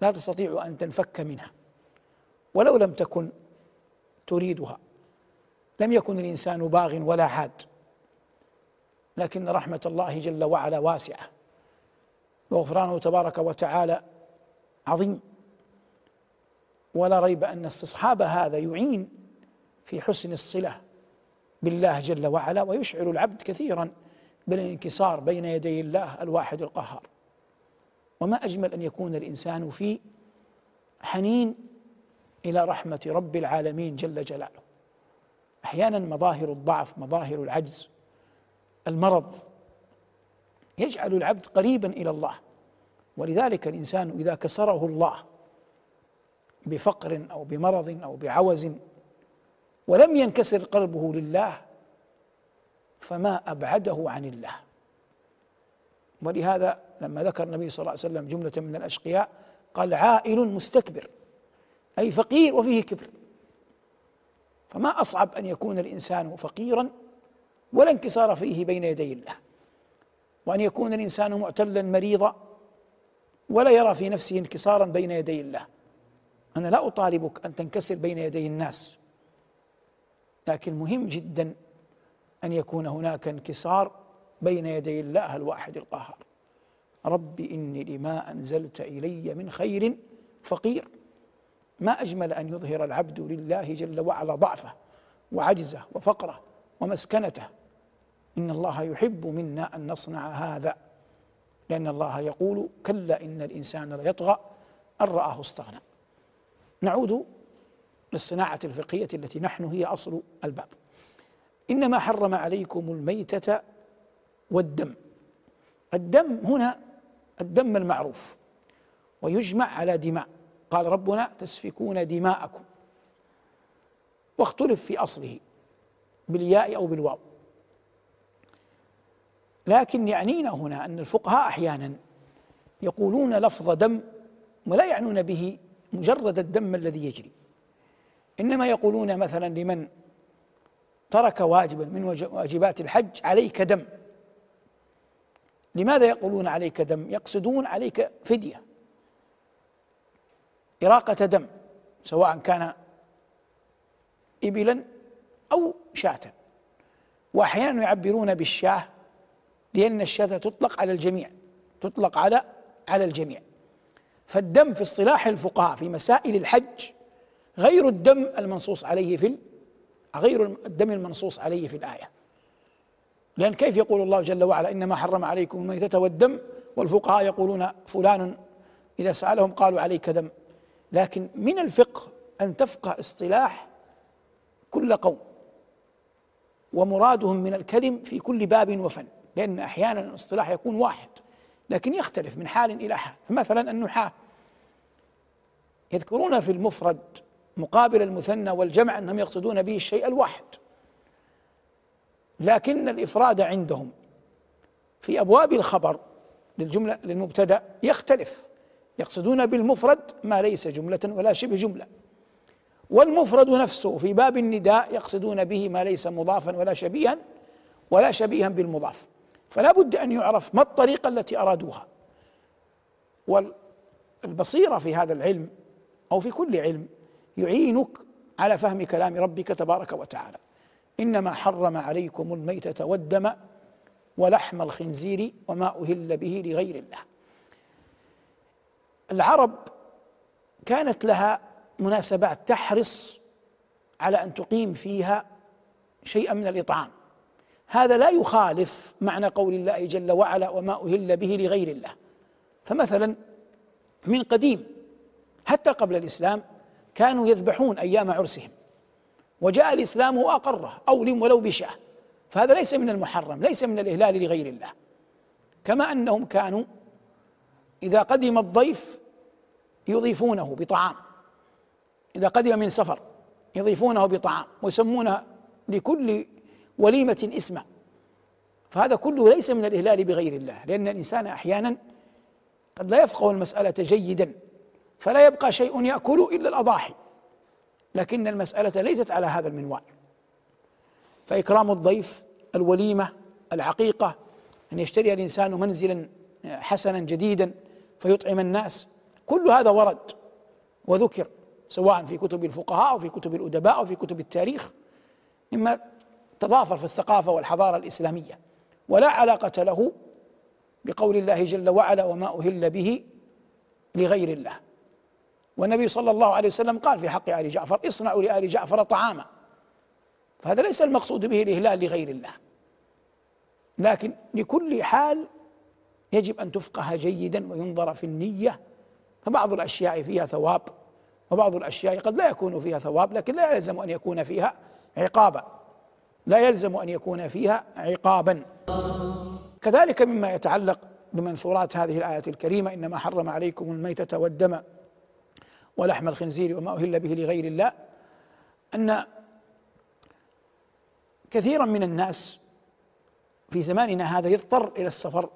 لا تستطيع أن تنفك منها ولو لم تكن تريدها. لم يكن الإنسان باغ ولا عاد لكن رحمة الله جل وعلا واسعة. وغفرانه تبارك وتعالى عظيم. ولا ريب أن استصحاب هذا يعين في حسن الصلة بالله جل وعلا ويشعر العبد كثيرا بالانكسار بين يدي الله الواحد القهار. وما أجمل أن يكون الإنسان في حنين إلى رحمة رب العالمين جل جلاله. أحيانا مظاهر الضعف مظاهر العجز المرض يجعل العبد قريبا إلى الله. ولذلك الإنسان إذا كسره الله بفقر أو بمرض أو بعوز ولم ينكسر قلبه لله فما أبعده عن الله. ولهذا لما ذكر النبي صلى الله عليه وسلم جملة من الأشقياء قال عائل مستكبر أي فقير وفيه كبر. فما أصعب أن يكون الإنسان فقيرا ولا انكسار فيه بين يدي الله. وأن يكون الإنسان معتلا مريضا ولا يرى في نفسه انكسارا بين يدي الله. أنا لا أطالبك أن تنكسر بين يدي الناس. لكن مهم جدا أن يكون هناك انكسار بين يدي الله الواحد القهار. رب إني لما أنزلت إلي من خير فقير. ما أجمل أن يظهر العبد لله جل وعلا ضعفه وعجزه وفقره ومسكنته إن الله يحب منا أن نصنع هذا. لأن الله يقول كلا إن الإنسان ليطغى أن رآه استغنى. نعود للصناعة الفقهية التي نحن هي أصل الباب. إنما حرم عليكم الميتة والدم. الدم هنا الدم المعروف ويجمع على دماء. قال ربنا تسفكون دماءكم. واختلف في أصله بالياء أو بالواو. لكن يعنينا هنا أن الفقهاء أحيانا يقولون لفظ دم ولا يعنون به مجرد الدم الذي يجري. إنما يقولون مثلا لمن ترك واجبا من واجبات الحج عليك دم. لماذا يقولون عليك دم؟ يقصدون عليك فدية إراقة دم سواء كان إبلا أو شاة. وأحيانا يعبرون بالشاة لأن الشاة تطلق على الجميع تطلق على على الجميع. فالدم في اصطلاح الفقهاء في مسائل الحج غير الدم المنصوص عليه في غير الدم المنصوص عليه في الآية. لأن كيف يقول الله جل وعلا إنما حرم عليكم الميتة والدم؟ والفقهاء يقولون فلان إذا سألهم قالوا عليك دم. لكن من الفقه أن تفقه اصطلاح كل قوم ومرادهم من الكلم في كل باب وفن. لأن أحيانا الاصطلاح يكون واحد لكن يختلف من حال إلى حال. فمثلا النحاة. يذكرون في المفرد مقابل المثنى والجمع أنهم يقصدون به الشيء الواحد. لكن الإفراد عندهم في أبواب الخبر للجملة للمبتدأ يختلف. يقصدون بالمفرد ما ليس جملة ولا شبه جملة. والمفرد نفسه في باب النداء يقصدون به ما ليس مضافا ولا شبيها ولا شبيها بالمضاف. فلا بد أن يعرف ما الطريقة التي أرادوها. والبصيرة في هذا العلم أو في كل علم يعينك على فهم كلام ربك تبارك وتعالى. إنما حرم عليكم الميتة والدم ولحم الخنزير وما أهل به لغير الله. العرب كانت لها مناسبات تحرص على أن تقيم فيها شيئا من الإطعام. هذا لا يخالف معنى قول الله جل وعلا وما أهل به لغير الله. فمثلا من قديم حتى قبل الإسلام كانوا يذبحون أيام عرسهم وجاء الإسلام وأقره أولم ولو بشاه فهذا ليس من المحرم ليس من الإهلال لغير الله. كما أنهم كانوا إذا قدم الضيف يضيفونه بطعام. إذا قدم من سفر يضيفونه بطعام ويسمون لكل وليمة اسما فهذا كله ليس من الإهلال بغير الله لأن الإنسان أحيانا قد لا يفقه المسألة جيدا فلا يبقى شيء يأكل إلا الأضاحي. لكن المسألة ليست على هذا المنوال. فإكرام الضيف الوليمة العقيقة أن يشتري الإنسان منزلا حسنا جديدا فيطعم الناس كل هذا ورد وذكر سواء في كتب الفقهاء أو في كتب الأدباء أو في كتب التاريخ. مما تضافر في الثقافة والحضارة الإسلامية. ولا علاقة له بقول الله جل وعلا وما أهل به لغير الله. والنبي صلى الله عليه وسلم قال في حق آل جعفر اصنعوا لآل جعفر طعاما. فهذا ليس المقصود به الإهلال لغير الله. لكن لكل حال يجب أن تفقه جيدا وينظر في النية. فبعض الأشياء فيها ثواب وبعض الأشياء قد لا يكون فيها ثواب لكن لا يلزم أن يكون فيها عقابا. لا يلزم أن يكون فيها عقابا. كذلك مما يتعلق بمنثورات هذه الآية الكريمة إنما حرم عليكم الميتة والدم ولحم الخنزير وما أهل به لغير الله أن كثيرا من الناس في زماننا هذا يضطر إلى السفر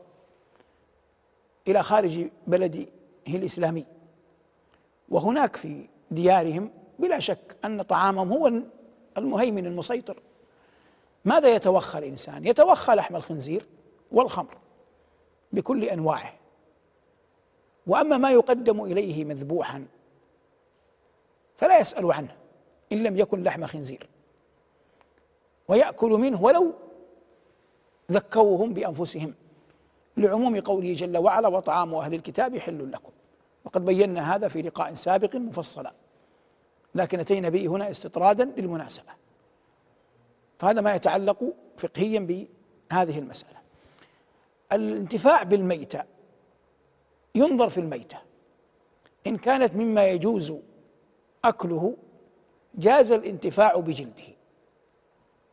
إلى خارج بلده الإسلامي. وهناك في ديارهم بلا شك أن طعامهم هو المهيمن المسيطر. ماذا يتوخى الإنسان؟ يتوخى لحم الخنزير والخمر بكل أنواعه. وأما ما يقدم إليه مذبوحا فلا يسأل عنه إن لم يكن لحم خنزير. ويأكل منه ولو ذكوهم بأنفسهم. لعموم قوله جل وعلا وطعام أهل الكتاب حل لكم. وقد بينا هذا في لقاء سابق مفصلا. لكن أتينا به هنا استطرادا للمناسبة. فهذا ما يتعلق فقهيا بهذه المسألة. الانتفاع بالميتة ينظر في الميتة. إن كانت مما يجوز أكله جاز الانتفاع بجلده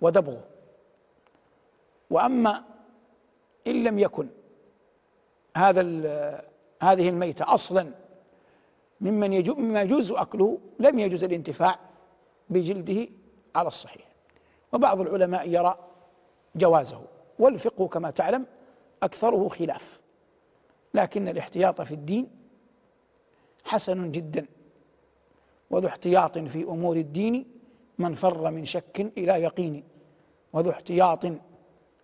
ودبغه. وأما إن لم يكن هذا هذه الميتة أصلا ممن يجوز مما يجوز أكله لم يجوز الانتفاع بجلده على الصحيح. وبعض العلماء يرى جوازه والفقه كما تعلم أكثره خلاف لكن الاحتياط في الدين حسن جدا وذو احتياط في أمور الدين من فر من شك إلى يقين وذو احتياط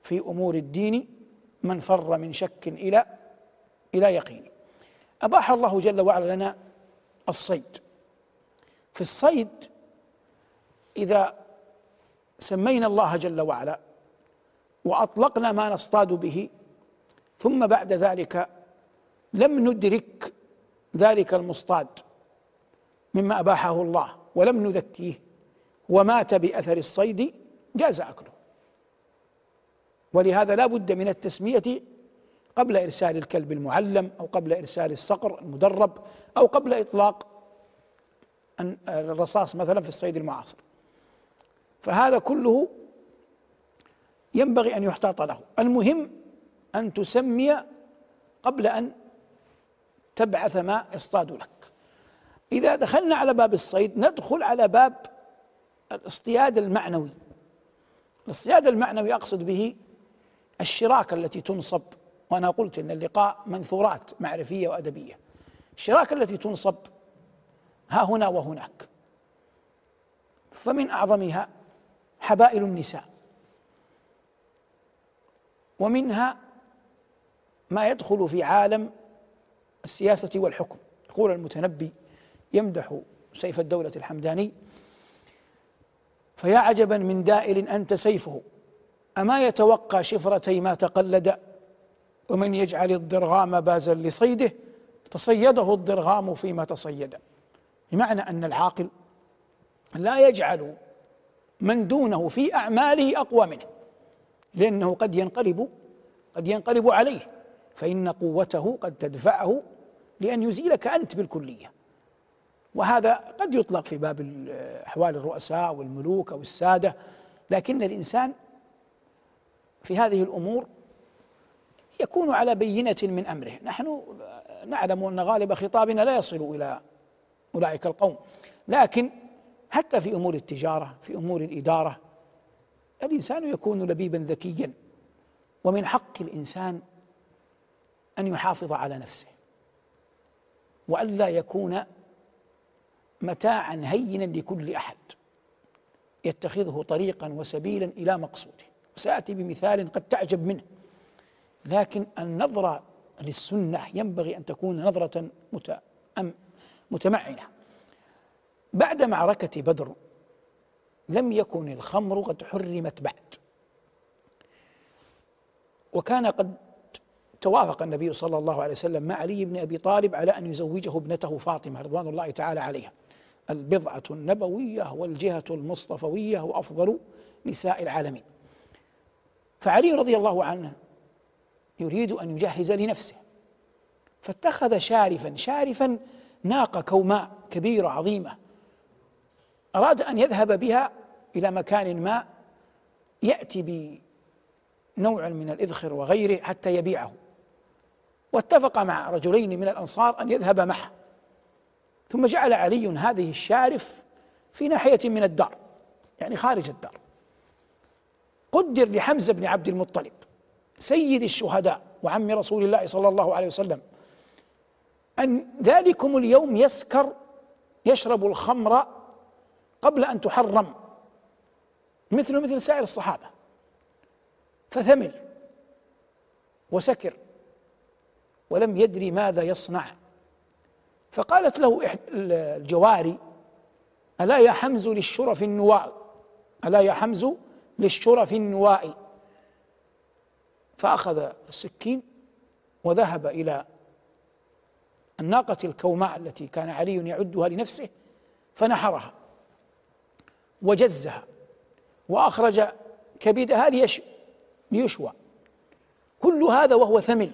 في أمور الدين من فر من شك إلى إلى يقين. أباح الله جل وعلا لنا الصيد. في الصيد إذا سمينا الله جل وعلا وأطلقنا ما نصطاد به ثم بعد ذلك لم ندرك ذلك المصطاد مما أباحه الله ولم نذكيه ومات بأثر الصيد جاز أكله. ولهذا لا بد من التسمية قبل إرسال الكلب المعلم أو قبل إرسال الصقر المدرب أو قبل إطلاق الرصاص مثلا في الصيد المعاصر. فهذا كله ينبغي أن يحتاط له. المهم أن تسمي قبل أن تبعث ما يصطاد لك. إذا دخلنا على باب الصيد ندخل على باب الاصطياد المعنوي. الاصطياد المعنوي أقصد به الشراكة التي تنصب وأنا قلت أن اللقاء منثورات معرفية وأدبية. الشراكة التي تنصب ها هنا وهناك. فمن أعظمها حبائل النساء. ومنها ما يدخل في عالم السياسة والحكم. يقول المتنبي يمدح سيف الدولة الحمداني فيا عجبا من دائل أنت سيفه أما يتوقى شفرتي ما تقلد ومن يجعل الضرغام بازا لصيده تصيده الضرغام فيما تصيد. بمعنى أن العاقل لا يجعل من دونه في أعماله أقوى منه لأنه قد ينقلب قد ينقلب عليه فإن قوته قد تدفعه لأن يزيلك أنت بالكلية. وهذا قد يطلق في باب أحوال الرؤساء والملوك أو السادة لكن الإنسان في هذه الأمور يكون على بينة من أمره. نحن نعلم أن غالب خطابنا لا يصل إلى أولئك القوم لكن حتى في أمور التجارة في أمور الإدارة. الإنسان يكون لبيبا ذكيا ومن حق الإنسان أن يحافظ على نفسه. وألا يكون متاعا هينا لكل أحد. يتخذه طريقا وسبيلا إلى مقصوده. وسأتي بمثال قد تعجب منه. لكن النظرة للسنة ينبغي أن تكون نظرة متمعنة. بعد معركة بدر لم يكن الخمر قد حرمت بعد. وكان قد توافق النبي صلى الله عليه وسلم مع علي بن أبي طالب على أن يزوجه ابنته فاطمة رضوان الله تعالى عليها. البضعة النبوية والجهة المصطفوية وافضل نساء العالمين. فعلي رضي الله عنه يريد أن يجهز لنفسه. فاتخذ شارفا شارفا ناقه كوماء كبيرة عظيمة أراد أن يذهب بها إلى مكان ما يأتي بنوع من الإذخر وغيره حتى يبيعه. واتفق مع رجلين من الأنصار أن يذهب معه. ثم جعل علي هذه الشارف في ناحية من الدار يعني خارج الدار. قدر لحمزه بن عبد المطلب سيد الشهداء وعم رسول الله صلى الله عليه وسلم أن ذلكم اليوم يسكر يشرب الخمر قبل أن تحرم مثل مثل سائر الصحابة. فثمل وسكر ولم يدري ماذا يصنع. فقالت له الجواري ألا يا حمز للشرف النواء؟ ألا يا حمز للشرف النواء؟ فأخذ السكين وذهب إلى الناقة الكوماء التي كان علي يعدها لنفسه فنحرها. وجزها وأخرج كبدها ليشوى كل هذا وهو ثمل.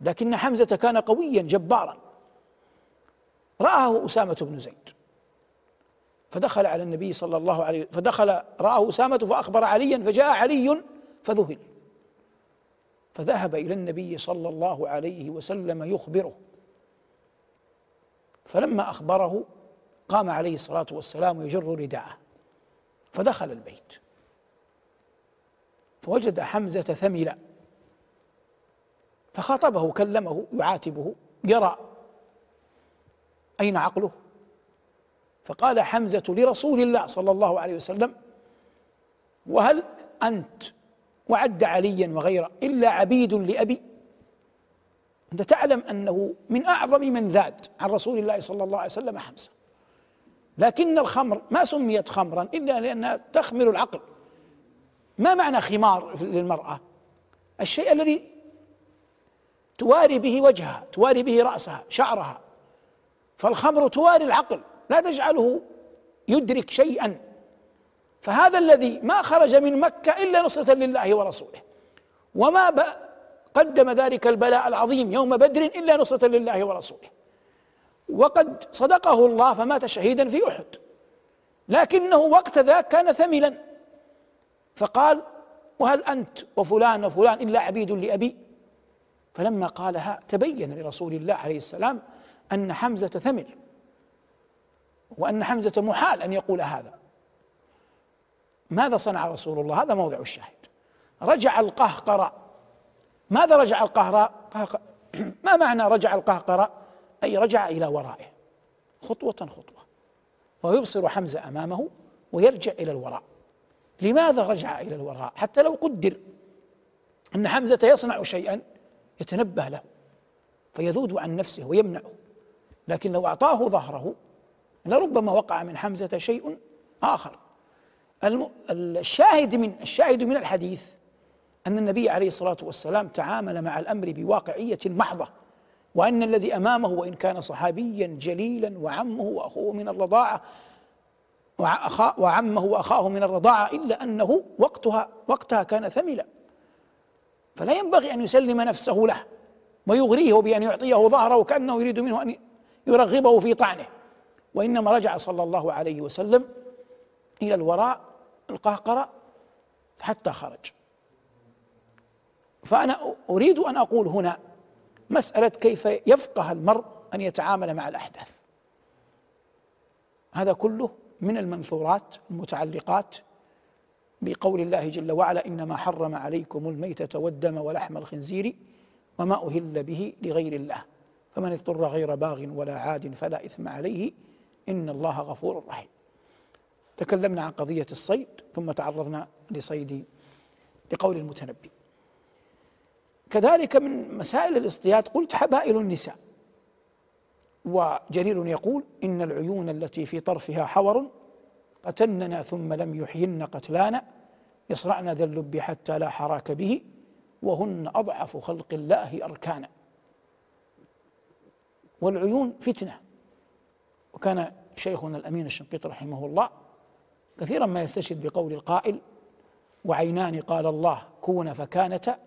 لكن حمزة كان قويا جبارا. رآه أسامة بن زيد. فدخل على النبي صلى الله عليه وسلم فدخل رآه أسامة فأخبر عليا فجاء علي فذهل. فذهب إلى النبي صلى الله عليه وسلم يخبره. فلما أخبره قام عليه الصلاة والسلام يجر رداءه فدخل البيت. فوجد حمزة ثملا فخاطبه كلمه يعاتبه يرى أين عقله. فقال حمزة لرسول الله صلى الله عليه وسلم وهل أنت وعد عليا وغيره إلا عبيد لأبي؟ أنت تعلم أنه من أعظم من ذاد عن رسول الله صلى الله عليه وسلم حمزة. لكن الخمر ما سميت خمرا إلا لأنها تخمر العقل. ما معنى خمار للمرأة؟ الشيء الذي تواري به وجهها تواري به رأسها شعرها. فالخمر تواري العقل لا تجعله يدرك شيئا. فهذا الذي ما خرج من مكة إلا نصرة لله ورسوله. وما قدم ذلك البلاء العظيم يوم بدر إلا نصرة لله ورسوله. وقد صدقه الله فمات شهيدا في أحد. لكنه وقت ذاك كان ثملا. فقال وهل أنت وفلان وفلان إلا عبيد لأبي؟ فلما قالها تبين لرسول الله عليه السلام أن حمزة ثمل وأن حمزة محال أن يقول هذا. ماذا صنع رسول الله؟ هذا موضع الشاهد. رجع القهقرة. ماذا رجع القهراء <clears throat> ما معنى رجع القهقرة؟ أي رجع إلى ورائه. خطوة خطوة. ويبصر حمزة أمامه ويرجع إلى الوراء. لماذا رجع إلى الوراء؟ حتى لو قدر أن حمزة يصنع شيئا يتنبه له فيذود عن نفسه ويمنعه. لكن لو أعطاه ظهره لربما وقع من حمزة شيء آخر. الشاهد من الشاهد من الحديث أن النبي عليه الصلاة والسلام تعامل مع الأمر بواقعية محضة. وأن الذي أمامه وإن كان صحابيا جليلا وعمه وأخوه من الرضاعة وعمه وأخاه من الرضاعة إلا أنه وقتها وقتها كان ثملا. فلا ينبغي أن يسلم نفسه له ويغريه بأن يعطيه ظهره كأنه يريد منه أن يرغبه في طعنه. وإنما رجع صلى الله عليه وسلم إلى الوراء القهقرة حتى خرج. فأنا أريد أن أقول هنا مسألة كيف يفقه المرء أن يتعامل مع الأحداث. هذا كله من المنثورات المتعلقات بقول الله جل وعلا إنما حرم عليكم الميتة والدم ولحم الخنزير وما أهل به لغير الله. فمن اضطر غير باغ ولا عاد فلا إثم عليه إن الله غفور رحيم. تكلمنا عن قضية الصيد ثم تعرضنا لصيد لقول المتنبي. كذلك من مسائل الاصطياد قلت حبائل النساء. وجرير يقول إن العيون التي في طرفها حور قتلننا ثم لم يحين قتلانا يصرعن ذا اللب حتى لا حراك به وهن أضعف خلق الله أركانا. والعيون فتنة. وكان شيخنا الأمين الشنقيطي رحمه الله كثيرا ما يستشهد بقول القائل وعينان قال الله كون فكانتا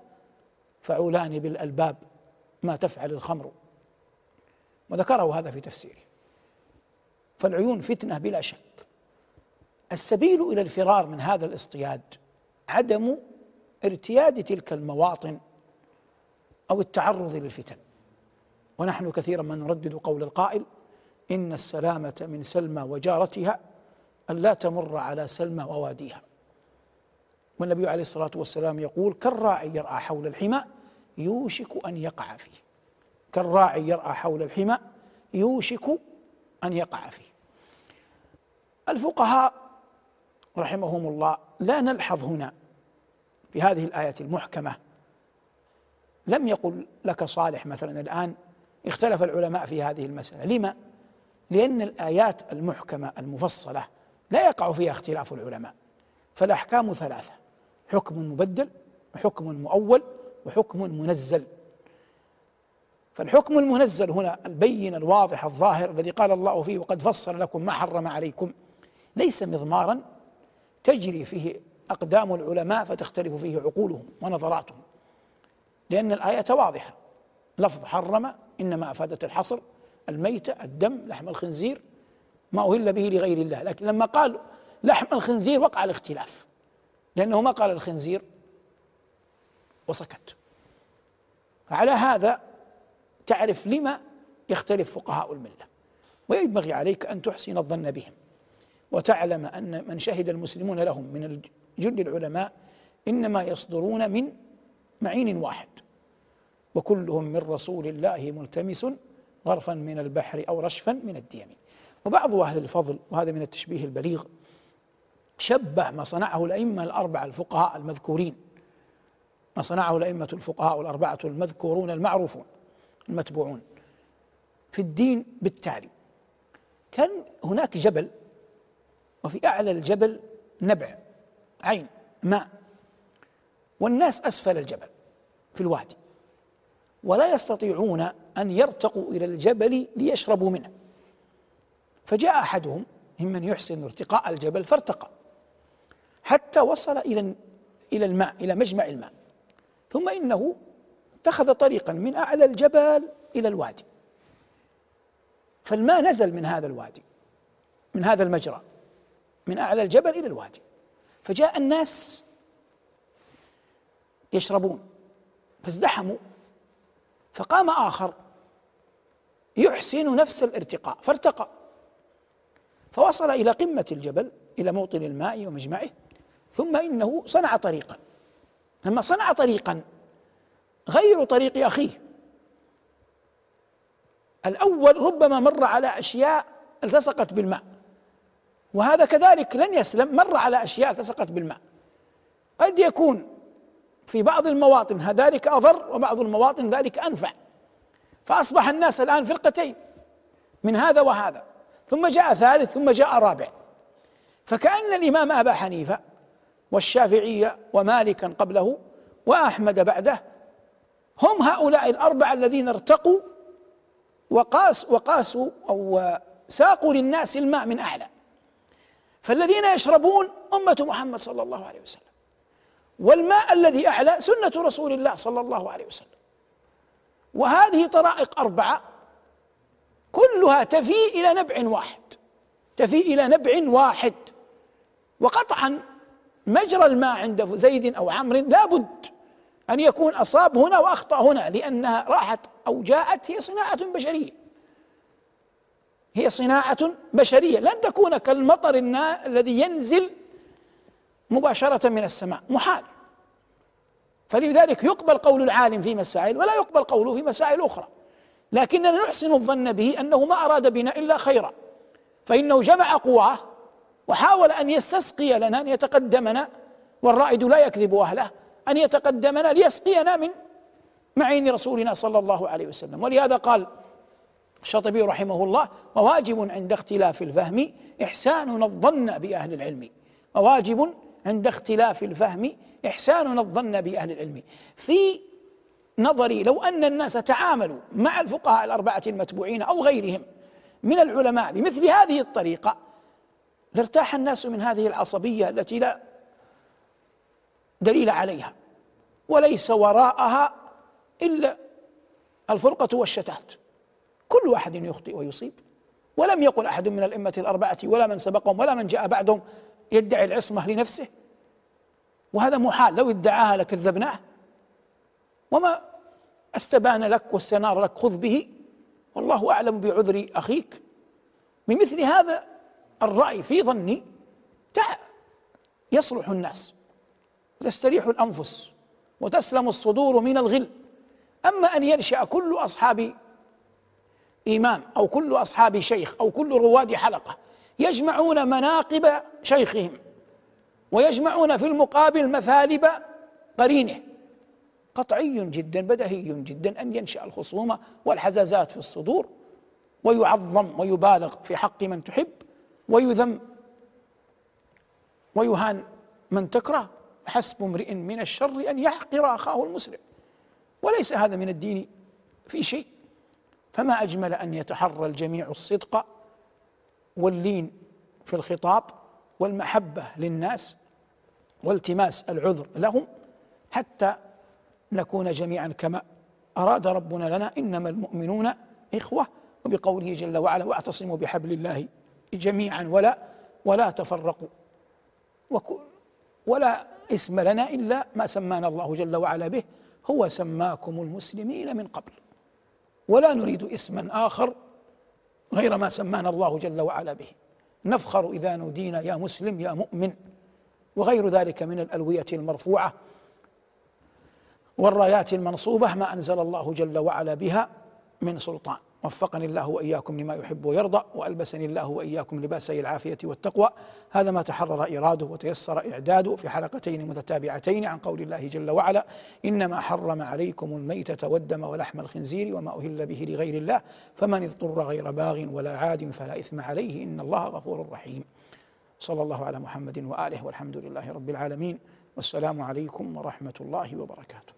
فعولان بالألباب ما تفعل الخمر. وذكره هذا في تفسيره فالعيون فتنة بلا شك. السبيل إلى الفرار من هذا الاصطياد عدم ارتياد تلك المواطن أو التعرض للفتن. ونحن كثيرا ما نردد قول القائل إن السلامة من سلمى وجارتها أن لا تمر على سلمى وواديها. والنبي عليه الصلاة والسلام يقول كالراعي يرعى حول الحمى يوشك أن يقع فيه. كالراعي يرعى حول الحمى يوشك أن يقع فيه. الفقهاء رحمهم الله لا نلحظ هنا في هذه الآية المحكمة. لم يقل لك صالح مثلا الآن اختلف العلماء في هذه المسألة. لما؟ لأن الآيات المحكمة المفصلة لا يقع فيها اختلاف العلماء فالأحكام ثلاثة. حكم مبدل وحكم مؤول وحكم منزل. فالحكم المنزل هنا البين الواضح الظاهر الذي قال الله فيه وقد فصل لكم ما حرم عليكم ليس مضمارا تجري فيه أقدام العلماء فتختلف فيه عقولهم ونظراتهم لأن الآية واضحة. لفظ حرم إنما أفادت الحصر الميتة الدم لحم الخنزير ما أهل به لغير الله. لكن لما قال لحم الخنزير وقع الاختلاف. لأنه ما قال الخنزير وسكت. على هذا تعرف لما يختلف فقهاء الملة. وينبغي عليك أن تحسن الظن بهم وتعلم أن من شهد المسلمون لهم من جل العلماء إنما يصدرون من معين واحد. وكلهم من رسول الله ملتمس غرفا من البحر أو رشفا من الديم. وبعض أهل الفضل وهذا من التشبيه البليغ شبه ما صنعه الأئمة الأربعة الفقهاء المذكورين. ما صنعه الأئمة الفقهاء الأربعة المذكورون المعروفون المتبوعون. في الدين بالتالي. كان هناك جبل وفي أعلى الجبل نبع عين ماء. والناس أسفل الجبل في الوادي. ولا يستطيعون أن يرتقوا إلى الجبل ليشربوا منه. فجاء أحدهم ممن يحسن ارتقاء الجبل فارتقى. حتى وصل إلى إلى الماء إلى مجمع الماء. ثم إنه اتخذ طريقا من أعلى الجبل إلى الوادي. فالماء نزل من هذا الوادي من هذا المجرى من أعلى الجبل إلى الوادي. فجاء الناس يشربون فازدحموا. فقام آخر يحسن نفس الارتقاء فارتقى. فوصل إلى قمة الجبل إلى موطن الماء ومجمعه. ثم إنه صنع طريقا. لما صنع طريقا غير طريق أخيه. الأول ربما مر على أشياء التصقت بالماء. وهذا كذلك لن يسلم مر على أشياء التصقت بالماء. قد يكون في بعض المواطن ذلك أضر وبعض المواطن ذلك أنفع. فأصبح الناس الآن فرقتين من هذا وهذا. ثم جاء ثالث ثم جاء رابع. فكأن الإمام أبا حنيفة والشافعية ومالكا قبله وأحمد بعده. هم هؤلاء الأربعة الذين ارتقوا وقاس وقاسوا أو ساقوا للناس الماء من أعلى. فالذين يشربون أمة محمد صلى الله عليه وسلم. والماء الذي أعلى سنة رسول الله صلى الله عليه وسلم. وهذه طرائق أربعة كلها تفي إلى نبع واحد. تفي إلى نبع واحد. وقطعا مجرى الماء عند زيد أو عمرو لابد أن يكون أصاب هنا وأخطأ هنا لأنها راحت أو جاءت هي صناعة بشرية. هي صناعة بشرية. لن تكون كالمطر الذي ينزل مباشرة من السماء محال. فلذلك يقبل قول العالم في مسائل ولا يقبل قوله في مسائل أخرى. لكننا نحسن الظن به أنه ما أراد بنا إلا خيرا. فإنه جمع قواه وحاول أن يستسقي لنا أن يتقدمنا والرائد لا يكذب أهله أن يتقدمنا ليسقينا من معين رسولنا صلى الله عليه وسلم. ولهذا قال الشاطبي رحمه الله وواجب عند اختلاف الفهم إحسان الظن بأهل العلم. وواجب عند اختلاف الفهم إحسان الظن بأهل العلم. في نظري لو أن الناس تعاملوا مع الفقهاء الأربعة المتبوعين أو غيرهم من العلماء بمثل هذه الطريقة لارتاح الناس من هذه العصبية التي لا دليل عليها وليس وراءها إلا الفرقة والشتات. كل واحد يخطئ ويصيب. ولم يقل أحد من الأئمة الأربعة ولا من سبقهم ولا من جاء بعدهم يدعي العصمة لنفسه. وهذا محال لو ادعاها لكذبناه. وما استبان لك واستنار لك خذ به. والله أعلم بعذر أخيك. بمثل هذا الرأي في ظني تع يصلح الناس وتستريح الأنفس وتسلم الصدور من الغل. أما أن ينشأ كل أصحاب إمام أو كل أصحاب شيخ أو كل رواد حلقة يجمعون مناقب شيخهم ويجمعون في المقابل مثالب قرينه. قطعي جدا بدهي جدا أن ينشأ الخصومة والحزازات في الصدور ويعظم ويبالغ في حق من تحب. ويذم ويهان من تكره حسب امرئ من الشر أن يحقر أخاه المسلم وليس هذا من الدين في شيء. فما أجمل أن يتحرى الجميع الصدق واللين في الخطاب والمحبة للناس والتماس العذر لهم حتى نكون جميعا كما أراد ربنا لنا. إنما المؤمنون إخوة وبقوله جل وعلا واعتصموا بحبل الله جميعا ولا ولا تفرقوا. ولا اسم لنا إلا ما سمانا الله جل وعلا به هو سماكم المسلمين من قبل. ولا نريد اسما آخر غير ما سمانا الله جل وعلا به. نفخر إذا نودينا يا مسلم يا مؤمن. وغير ذلك من الألوية المرفوعة والرايات المنصوبة ما أنزل الله جل وعلا بها من سلطان. وفقني الله وإياكم لما يحب ويرضى وألبسني الله وإياكم لباسي العافية والتقوى. هذا ما تحرر إراده وتيسر إعداده في حلقتين متتابعتين عن قول الله جل وعلا إنما حرم عليكم الميتة والدم ولحم الخنزير وما أهل به لغير الله فمن اضطر غير باغ ولا عاد فلا إثم عليه إن الله غفور رحيم. صلى الله على محمد وآله والحمد لله رب العالمين. والسلام عليكم ورحمة الله وبركاته.